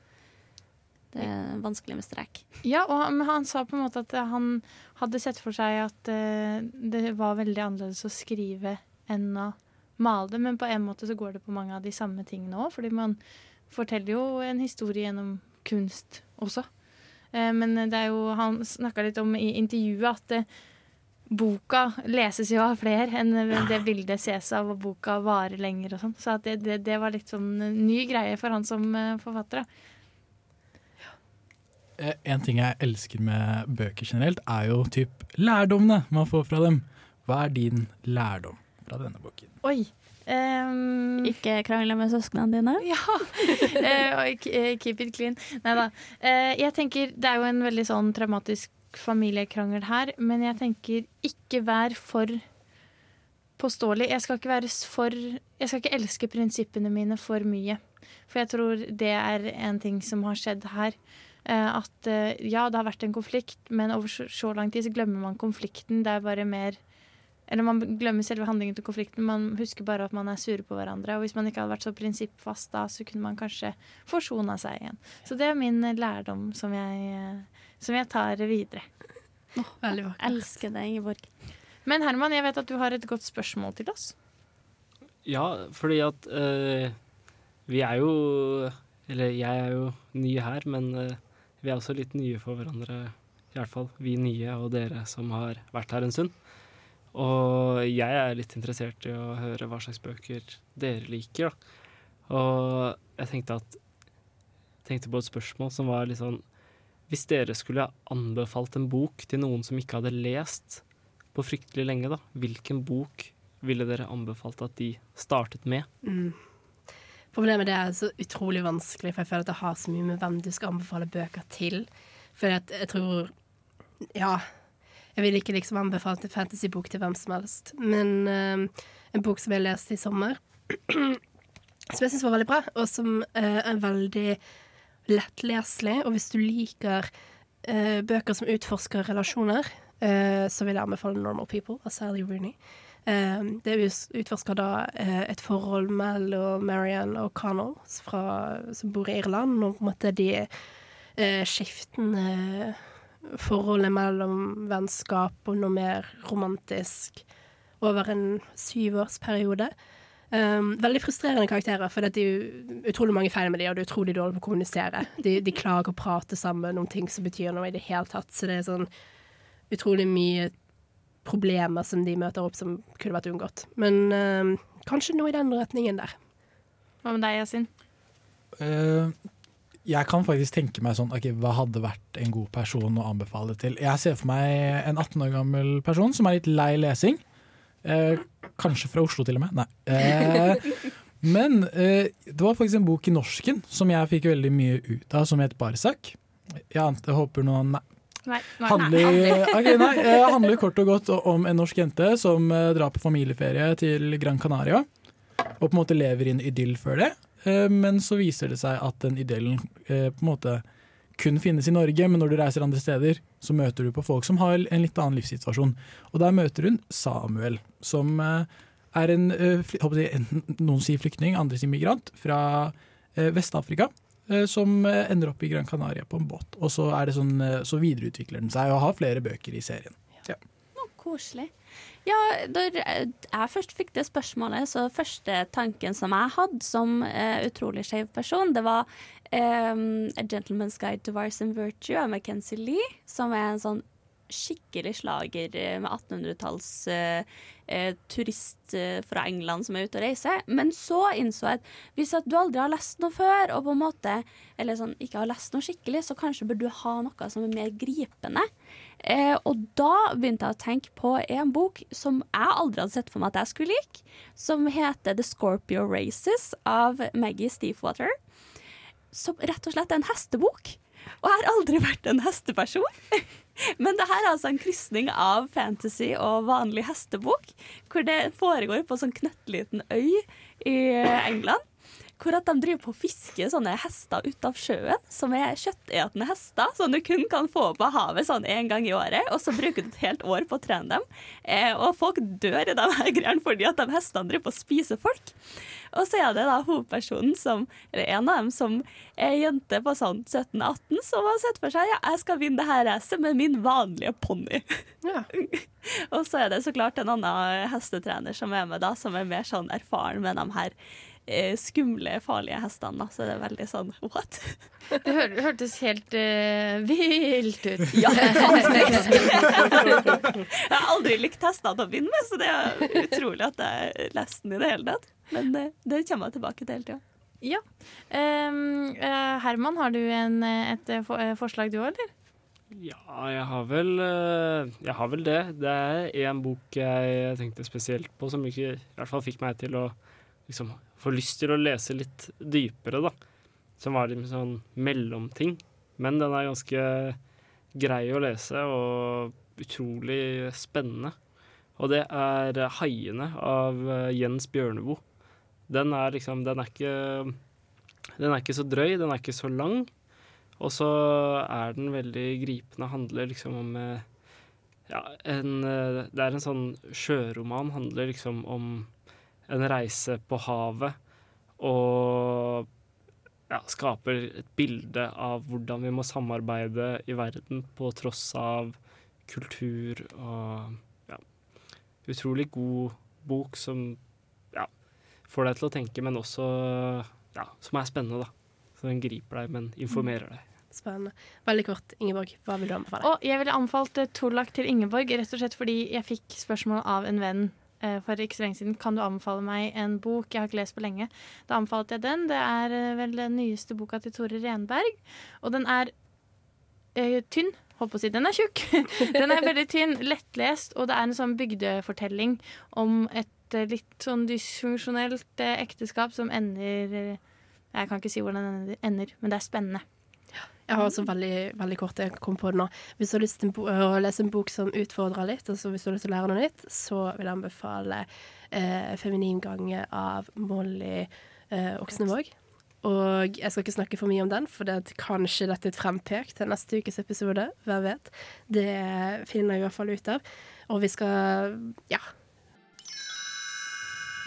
Det er vanskelig med strek. Ja, og han, han sa på en måte at han hadde sett for seg at uh, det var veldig annerledes å skrive enn å male det, men på en måte så går det på mange av de samme tingene òg, fordi man forteller jo en historie gjennom kunst også. Uh, men det er jo, han snakka litt om i intervjuet at uh, boka leses jo av flere enn det bildet ses av, og boka varer lenger og sånn. Så det, det, det var litt sånn ny greie for han som forfatter. da. Eh, En ting jeg elsker med bøker generelt, er jo typ lærdommene man får fra dem. Hva er din lærdom fra denne boken? Oi. Um, Ikke krangle med søsknene dine? <laughs> Ja. Eh, og eh, keep it clean. Nei da. Eh, jeg tenker det er jo en veldig sånn traumatisk familiekrangel her, men jeg tenker ikke vær for påståelig. Jeg skal ikke være for Jeg skal ikke elske prinsippene mine for mye. For jeg tror det er en ting som har skjedd her. Eh, at eh, ja, det har vært en konflikt, men over så, lang tid så glemmer man konflikten. Det er bare mer Eller man glemmer selve handlingen til konflikten. Man husker bare at man er sure på hverandre. Og hvis man ikke hadde vært så prinsippfast da, så kunne man kanskje forsona seg igjen. Så det er min eh, lærdom som jeg, som jeg tar videre. Veldig vakkert. Elsker det, Ingeborg. Men Herman, jeg vet at du har et godt spørsmål til oss. Ja, fordi at eh, vi er jo Eller jeg er jo ny her, men eh, vi er også litt nye for hverandre. I hvert fall vi nye og dere som har vært her en stund. Og jeg er litt interessert i å høre hva slags bøker dere liker. Da. Og jeg tenkte at tenkte på et spørsmål som var litt sånn Hvis dere skulle anbefalt en bok til noen som ikke hadde lest på fryktelig lenge, da, hvilken bok ville dere anbefalt at de startet med? Mm. Problemet det er så utrolig vanskelig, for jeg føler at det har så mye med hvem du skal anbefale bøker til. For jeg tror Ja. Jeg vil ikke liksom anbefale en fantasybok til hvem som helst, men uh, en bok som jeg leste i sommer, <clears throat> som jeg syns var veldig bra, og som uh, er veldig lettleselig. Og hvis du liker uh, bøker som utforsker relasjoner, så vil jeg anbefale 'Normal People' av Sally Rooney. Eh, det utforsker da eh, et forhold mellom Marianne og Connell, fra, som bor i Irland, og på en måte de eh, skiftende forholdet mellom vennskap og noe mer romantisk over en syvårsperiode. Um, veldig frustrerende karakterer, for det er utrolig mange feil med dem, og det er utrolig dårlig på å kommunisere. De, de klarer ikke å prate sammen om ting som betyr noe i det hele tatt, så det er sånn utrolig mye problemer som de møter opp som kunne vært unngått. Men um, kanskje noe i den retningen der. Hva med deg, Yasin? Uh, jeg kan faktisk tenke meg sånn okay, Hva hadde vært en god person å anbefale til? Jeg ser for meg en 18 år gammel person som er litt lei lesing. Eh, kanskje fra Oslo, til og med. Nei. Eh, <laughs> men eh, det var faktisk en bok i norsken som jeg fikk veldig mye ut av, som het Barsak. Jeg håper noen Nei. Nei. Handler, nei, <laughs> eh, handler kort og godt om en norsk jente som eh, drar på familieferie til Gran Canaria. Og på en måte lever i en idyll før det. Eh, men så viser det seg at den idyllen eh, på en måte kun finnes i Norge, men når du reiser andre steder, så møter du på folk som har en litt annen livssituasjon. Og der møter hun Samuel, som er en, noen sier flyktning, andre sier migrant, fra Vest-Afrika. Eh, Som eh, ender opp i Gran Canaria på en båt. Og så, er det sånn, eh, så videreutvikler den seg og har flere bøker i serien. Ja. Å, koselig. Ja, da jeg først fikk det spørsmålet, så første tanken som jeg hadde som uh, utrolig skeiv person, det var um, A Gentleman's Guide to Vice and Virtue av Mackenzie Lee, som er en sånn skikkelig slager eh, med 1800-talls eh, eh, turist eh, fra England som er ute og reiser. Men så innså jeg at hvis at du aldri har lest noe før, og på en måte Eller sånn, ikke har lest noe skikkelig, så kanskje bør du ha noe som er mer gripende. Eh, og da begynte jeg å tenke på en bok som jeg aldri hadde sett for meg at jeg skulle like, som heter The Scorpio Races av Maggie Steefwater. Som rett og slett er en hestebok. Og jeg har aldri vært en hesteperson. <laughs> Men det her er altså en krysning av fantasy og vanlig hestebok, hvor det foregår på en sånn knøttliten øy i England. Hvor at de driver på å fiske sånne hester ut av sjøen, som er kjøttetende hester, som du kun kan få på havet sånn én gang i året, og så bruker du et helt år på å trene dem. Eh, og folk dør i de her greiene fordi at de hestene driver på å spise folk. Og så er det da hovedpersonen som, eller en av dem som er jente på sånn 17-18, som har sett for seg ja, jeg skal vinne det her racet med min vanlige ponni. <laughs> og så er det så klart en annen hestetrener som er med, da, som er mer sånn erfaren med de her eh, skumle, farlige hestene. Da. Så det er veldig sånn what? Det hør, hørtes helt uh, vilt ut. <laughs> Ja, faktisk. jeg har aldri likt hester til å begynne med, så det er utrolig at jeg leste den i det hele tatt. Men eh, det kommer jeg tilbake til hele tida. Ja. Um, eh, Herman, har du en, et eh, forslag du òg, eller? Ja, jeg har vel Jeg har vel det. Det er en bok jeg tenkte spesielt på, som ikke, i hvert fall fikk meg til å liksom få lyst til å lese litt dypere, da. Som var litt sånn mellomting. Men den er ganske grei å lese og utrolig spennende. Og det er 'Haiene' av eh, Jens Bjørneboe. Den er liksom Den er ikke Den er ikke så drøy, den er ikke så lang. Og så er den veldig gripende. Handler liksom om eh, ja, en eh, Det er en sånn sjøroman. Handler liksom om en reise på havet og ja, skaper et bilde av hvordan vi må samarbeide i verden på tross av kultur og ja, utrolig god bok som ja, får deg til å tenke, men også ja, som er spennende, da. Så den griper deg, men informerer deg. Spennende. Veldig kort, Ingeborg, hva vil du anbefale? Og jeg ville anbefalt Tollak til Ingeborg, rett og slett fordi jeg fikk spørsmål av en venn eh, for ikke så lenge siden. Kan du anbefale meg en bok jeg har ikke lest på lenge? Da anbefalte jeg den. Det er eh, vel den nyeste boka til Tore Renberg. Og den er eh, tynn. Holdt på å si. Den er tjukk. <laughs> den er veldig tynn, lettlest, og det er en sånn bygdefortelling om et eh, litt sånn dysfunksjonelt eh, ekteskap som ender eh, Jeg kan ikke si hvordan den ender, men det er spennende. Jeg har også veldig, veldig kort jeg kom på det nå. Hvis du har lyst til å lese en bok som utfordrer litt, altså hvis du har lyst til å lære noe nytt, så vil jeg anbefale eh, 'Feminin gange' av Molly eh, Oksnevåg. Og jeg skal ikke snakke for mye om den, for det er kanskje dette et frempek til neste ukes episode. Hvem vet? Det finner jeg i hvert fall ut av. Og vi skal ja.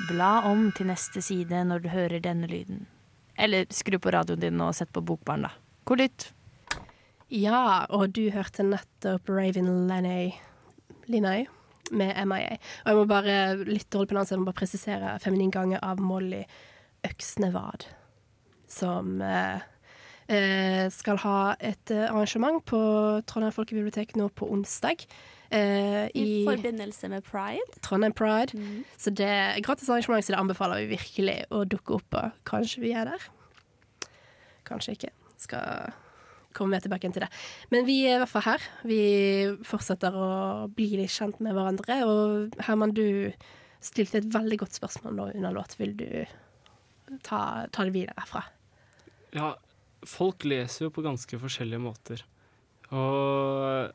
Bla om til neste side når du hører denne lyden. Eller skru på radioen din og sett på Bokbarn, da. God lytt. Ja, og du hørte nettopp Raven Lenay Linay med MIA. Og jeg må bare litt dårlig på navn, så jeg må bare presisere Feminin gange av Molly Øksnevad. Som eh, eh, skal ha et eh, arrangement på Trondheim folkebibliotek nå på onsdag. eh, I forbindelse med pride. Trondheim Pride. Så det er gratis arrangement, så det anbefaler vi virkelig å dukke opp på. Kanskje vi er der. Kanskje ikke. Skal komme vi tilbake til det. Men vi er i hvert fall her. Vi fortsetter å bli litt kjent med hverandre. Og Herman, du stilte et veldig godt spørsmål nå under låt. Vil du ta, ta det videre herfra? Ja, folk leser jo på ganske forskjellige måter. Og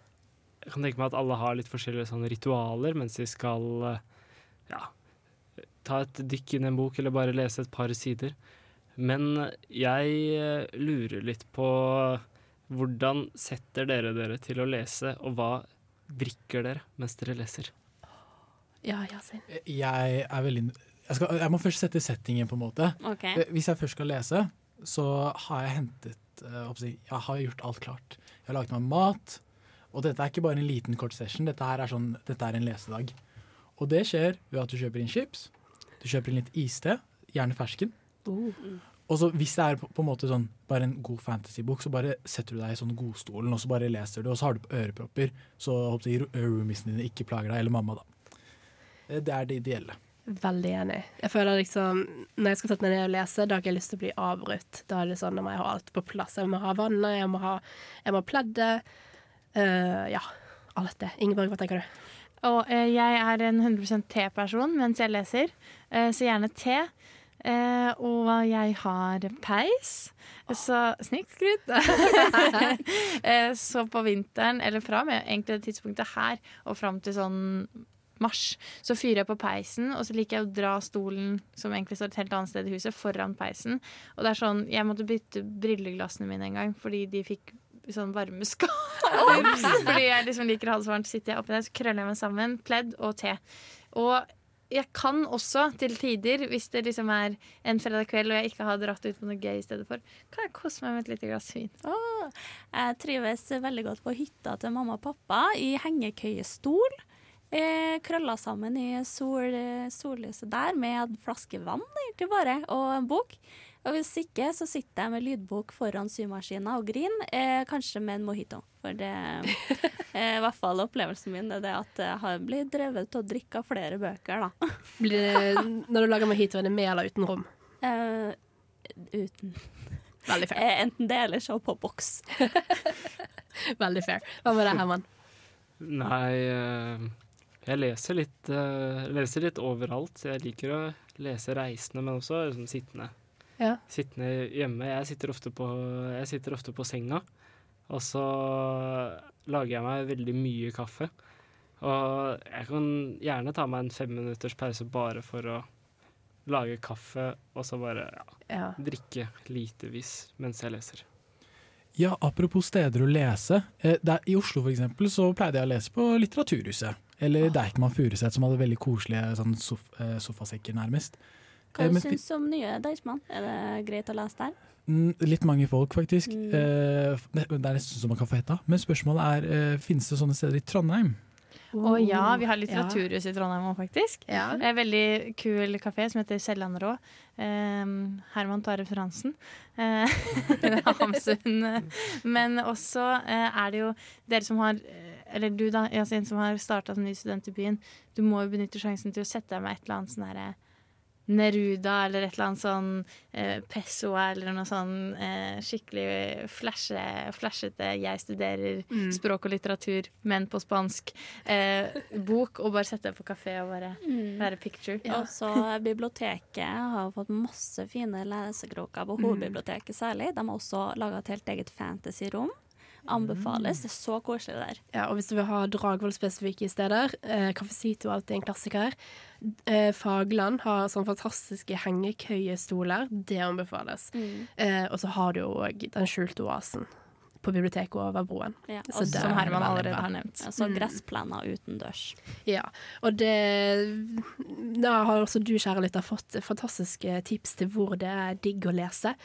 jeg kan tenke meg at alle har litt forskjellige ritualer mens de skal ja, ta et dykk inn i en bok eller bare lese et par sider. Men jeg lurer litt på hvordan setter dere dere til å lese, og hva drikker dere mens dere leser? Ja, Yasin. Jeg er veldig jeg, skal, jeg må først sette settingen, på en måte. Ok. Eh, Hvis jeg først skal lese, så har jeg hentet eh, jeg har gjort alt klart. Jeg har laget meg mat. Og dette er ikke bare en liten kort session, dette, her er, sånn, dette er en lesedag. Og det skjer ved at du kjøper inn chips, du kjøper inn litt iste, gjerne fersken. Og så hvis det er på, på en måte sånn bare en god fantasybok, så bare setter du deg i sånn godstolen og så bare leser du, og så har du på ørepropper, så håper jeg, roomiesene dine ikke plager deg, eller mamma, da. Eh, Det er det ideelle. Veldig enig. Jeg føler liksom Når jeg skal sette meg ned og lese, da har jeg ikke lyst til å bli avbrutt. Da er det sånn, da må jeg ha alt på plass. Jeg må ha vannet, jeg må ha, jeg må ha pleddet. Uh, ja, alt det. Ingeborg, hva tenker du? Og uh, jeg er en 100% te-person mens jeg leser, uh, så gjerne te. Eh, og jeg har peis. Så snikskryt. <laughs> eh, så på vinteren, eller fra med egentlig det tidspunktet her og fram til sånn mars, så fyrer jeg på peisen, og så liker jeg å dra stolen, som egentlig står et helt annet sted i huset, foran peisen. Og det er sånn, jeg måtte bytte brilleglassene mine en gang, fordi de fikk sånn varmeskader. <laughs> fordi jeg liksom liker å ha det så varmt, sitter jeg oppi der, så krøller jeg meg sammen, pledd og te. Og jeg kan også til tider, hvis det liksom er en fredag kveld og jeg ikke har dratt ut på noe gøy i stedet for, kan jeg kose meg med et lite glass vin. Oh, jeg trives veldig godt på hytta til mamma og pappa i hengekøyestol. Eh, krølla sammen i sol, sollyset der med en flaske vann egentlig bare, og en bok. Og hvis ikke, så sitter jeg med lydbok foran symaskina og griner, eh, kanskje med en mojito. For det <laughs> eh, i hvert fall opplevelsen min er det at jeg har blitt drevet til å drikke flere bøker, da. <laughs> Blir det, når du lager mojito, er det med eller uten rom? Eh, uten. Veldig fair. Eh, enten det eller så på boks. <laughs> Veldig fair. Hva med deg, Herman? Nei, eh, jeg leser litt, eh, leser litt overalt. Jeg liker å lese reisende, men også liksom sittende. Ja. Sittende hjemme. Jeg sitter, ofte på, jeg sitter ofte på senga, og så lager jeg meg veldig mye kaffe. Og jeg kan gjerne ta meg en femminutters pause bare for å lage kaffe, og så bare ja, Ja. drikke litevis mens jeg leser. Ja, apropos steder å lese. Eh, der, I Oslo for eksempel, så pleide jeg å lese på Litteraturhuset. Eller Deichman Furuseth, som hadde veldig koselige sånn sof eh, sofasekker, nærmest. Hva Eh, du men syns du om nye Deichman? Er det greit å lese der? Mm, Litt mange folk, faktisk. Mm. Eh, det det er nesten som man kan få hetta. Men spørsmålet er, eh, finnes det sånne steder i Trondheim? Å ja, vi har Ja. litteraturhus i Trondheim òg, faktisk. Ja. Det er En veldig kul kafé som heter Sellandrå. Um, Herman tar referansen. Eh, <laughs> <laughs> Hamsun. Men også eh, er det jo dere som har eh, Eller du, da, Yasin, som har starta som ny student i byen. Du må jo benytte sjansen til å sette deg med et eller annet sånn herre Neruda eller et eller annet sånn eh, Pessoa eller noe sånn eh, skikkelig flashe, flashete 'jeg studerer Mm. språk og litteratur, men på spansk' eh, bok, og bare sette deg på kafé og bare Mm. være picture. Og så biblioteket har fått masse fine lesekroker på Mm. hovedbiblioteket særlig. De har også laga et helt eget fantasyrom. Anbefales. Det er så koselig der. Ja, og hvis du vil ha Dragvoll-spesifikke steder, eh, Cafecito er alltid en klassiker. Eh, Fagland har sånne fantastiske hengekøyestoler. Det anbefales. Mm. Eh, og så har du òg Den skjulte oasen på biblioteket over broen. Ja, og som er Herman allerede har nevnt. Altså Mm. gressplener utendørs. Ja, og det Da har også du, kjære lytter, fått fantastiske tips til hvor det er digg å lese.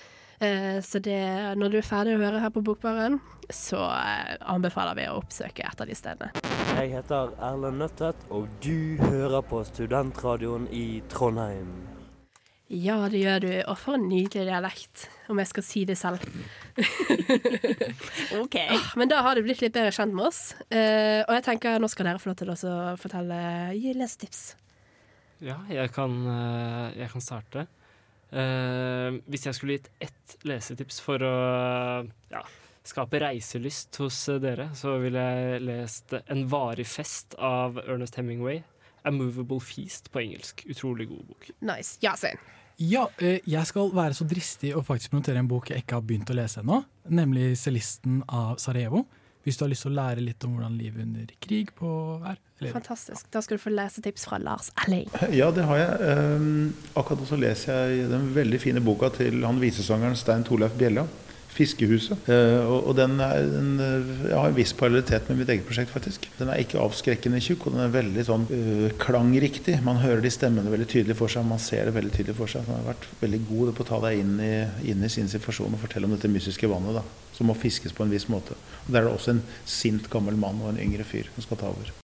Eh, Så det, når du er ferdig å høre her på Bokbaren, så eh, anbefaler vi å oppsøke et av de stedene. Jeg heter Erlend Nøttet, og du hører på Studentradioen i Trondheim. Ja, det gjør du. Og for en nydelig dialekt, om jeg skal si det selv. <laughs> OK. Ah, Men da har du blitt litt bedre kjent med oss. Eh, og jeg tenker nå skal dere få lov til å fortelle Gi lesetips. Ja, jeg kan, jeg kan starte. Eh, hvis jeg skulle gitt ett lesetips for å ja, skape reiselyst hos eh, dere, så ville jeg lest 'En varig fest' av Ernest Hemingway. 'A Movable Feast' på engelsk. Utrolig god bok. Nice. Ja, eh, jeg skal være så dristig å faktisk notere en bok jeg ikke har begynt å lese ennå, nemlig 'Cellisten' av Sarajevo. Hvis du har lyst til å lære litt om hvordan livet under krig på er. Eller, Fantastisk. Da skal du få lesetips fra Lars Alley. Ja, det har jeg. Um, akkurat nå så leser jeg den veldig fine boka til han visesangeren Stein Torleif Bjella. 'Fiskehuset'. Uh, og, og den er en, jeg har en viss parallellitet med mitt eget prosjekt, faktisk. Den er ikke avskrekkende tjukk, og den er veldig sånn uh, klangriktig. Man hører de stemmene veldig tydelig for seg, man ser det veldig tydelig for seg. Den har vært veldig god på å ta deg inn i, inn i sin situasjon og fortelle om dette mystiske vannet, da, som må fiskes på en viss måte. Der er det også en sint gammel mann og en yngre fyr som skal ta over.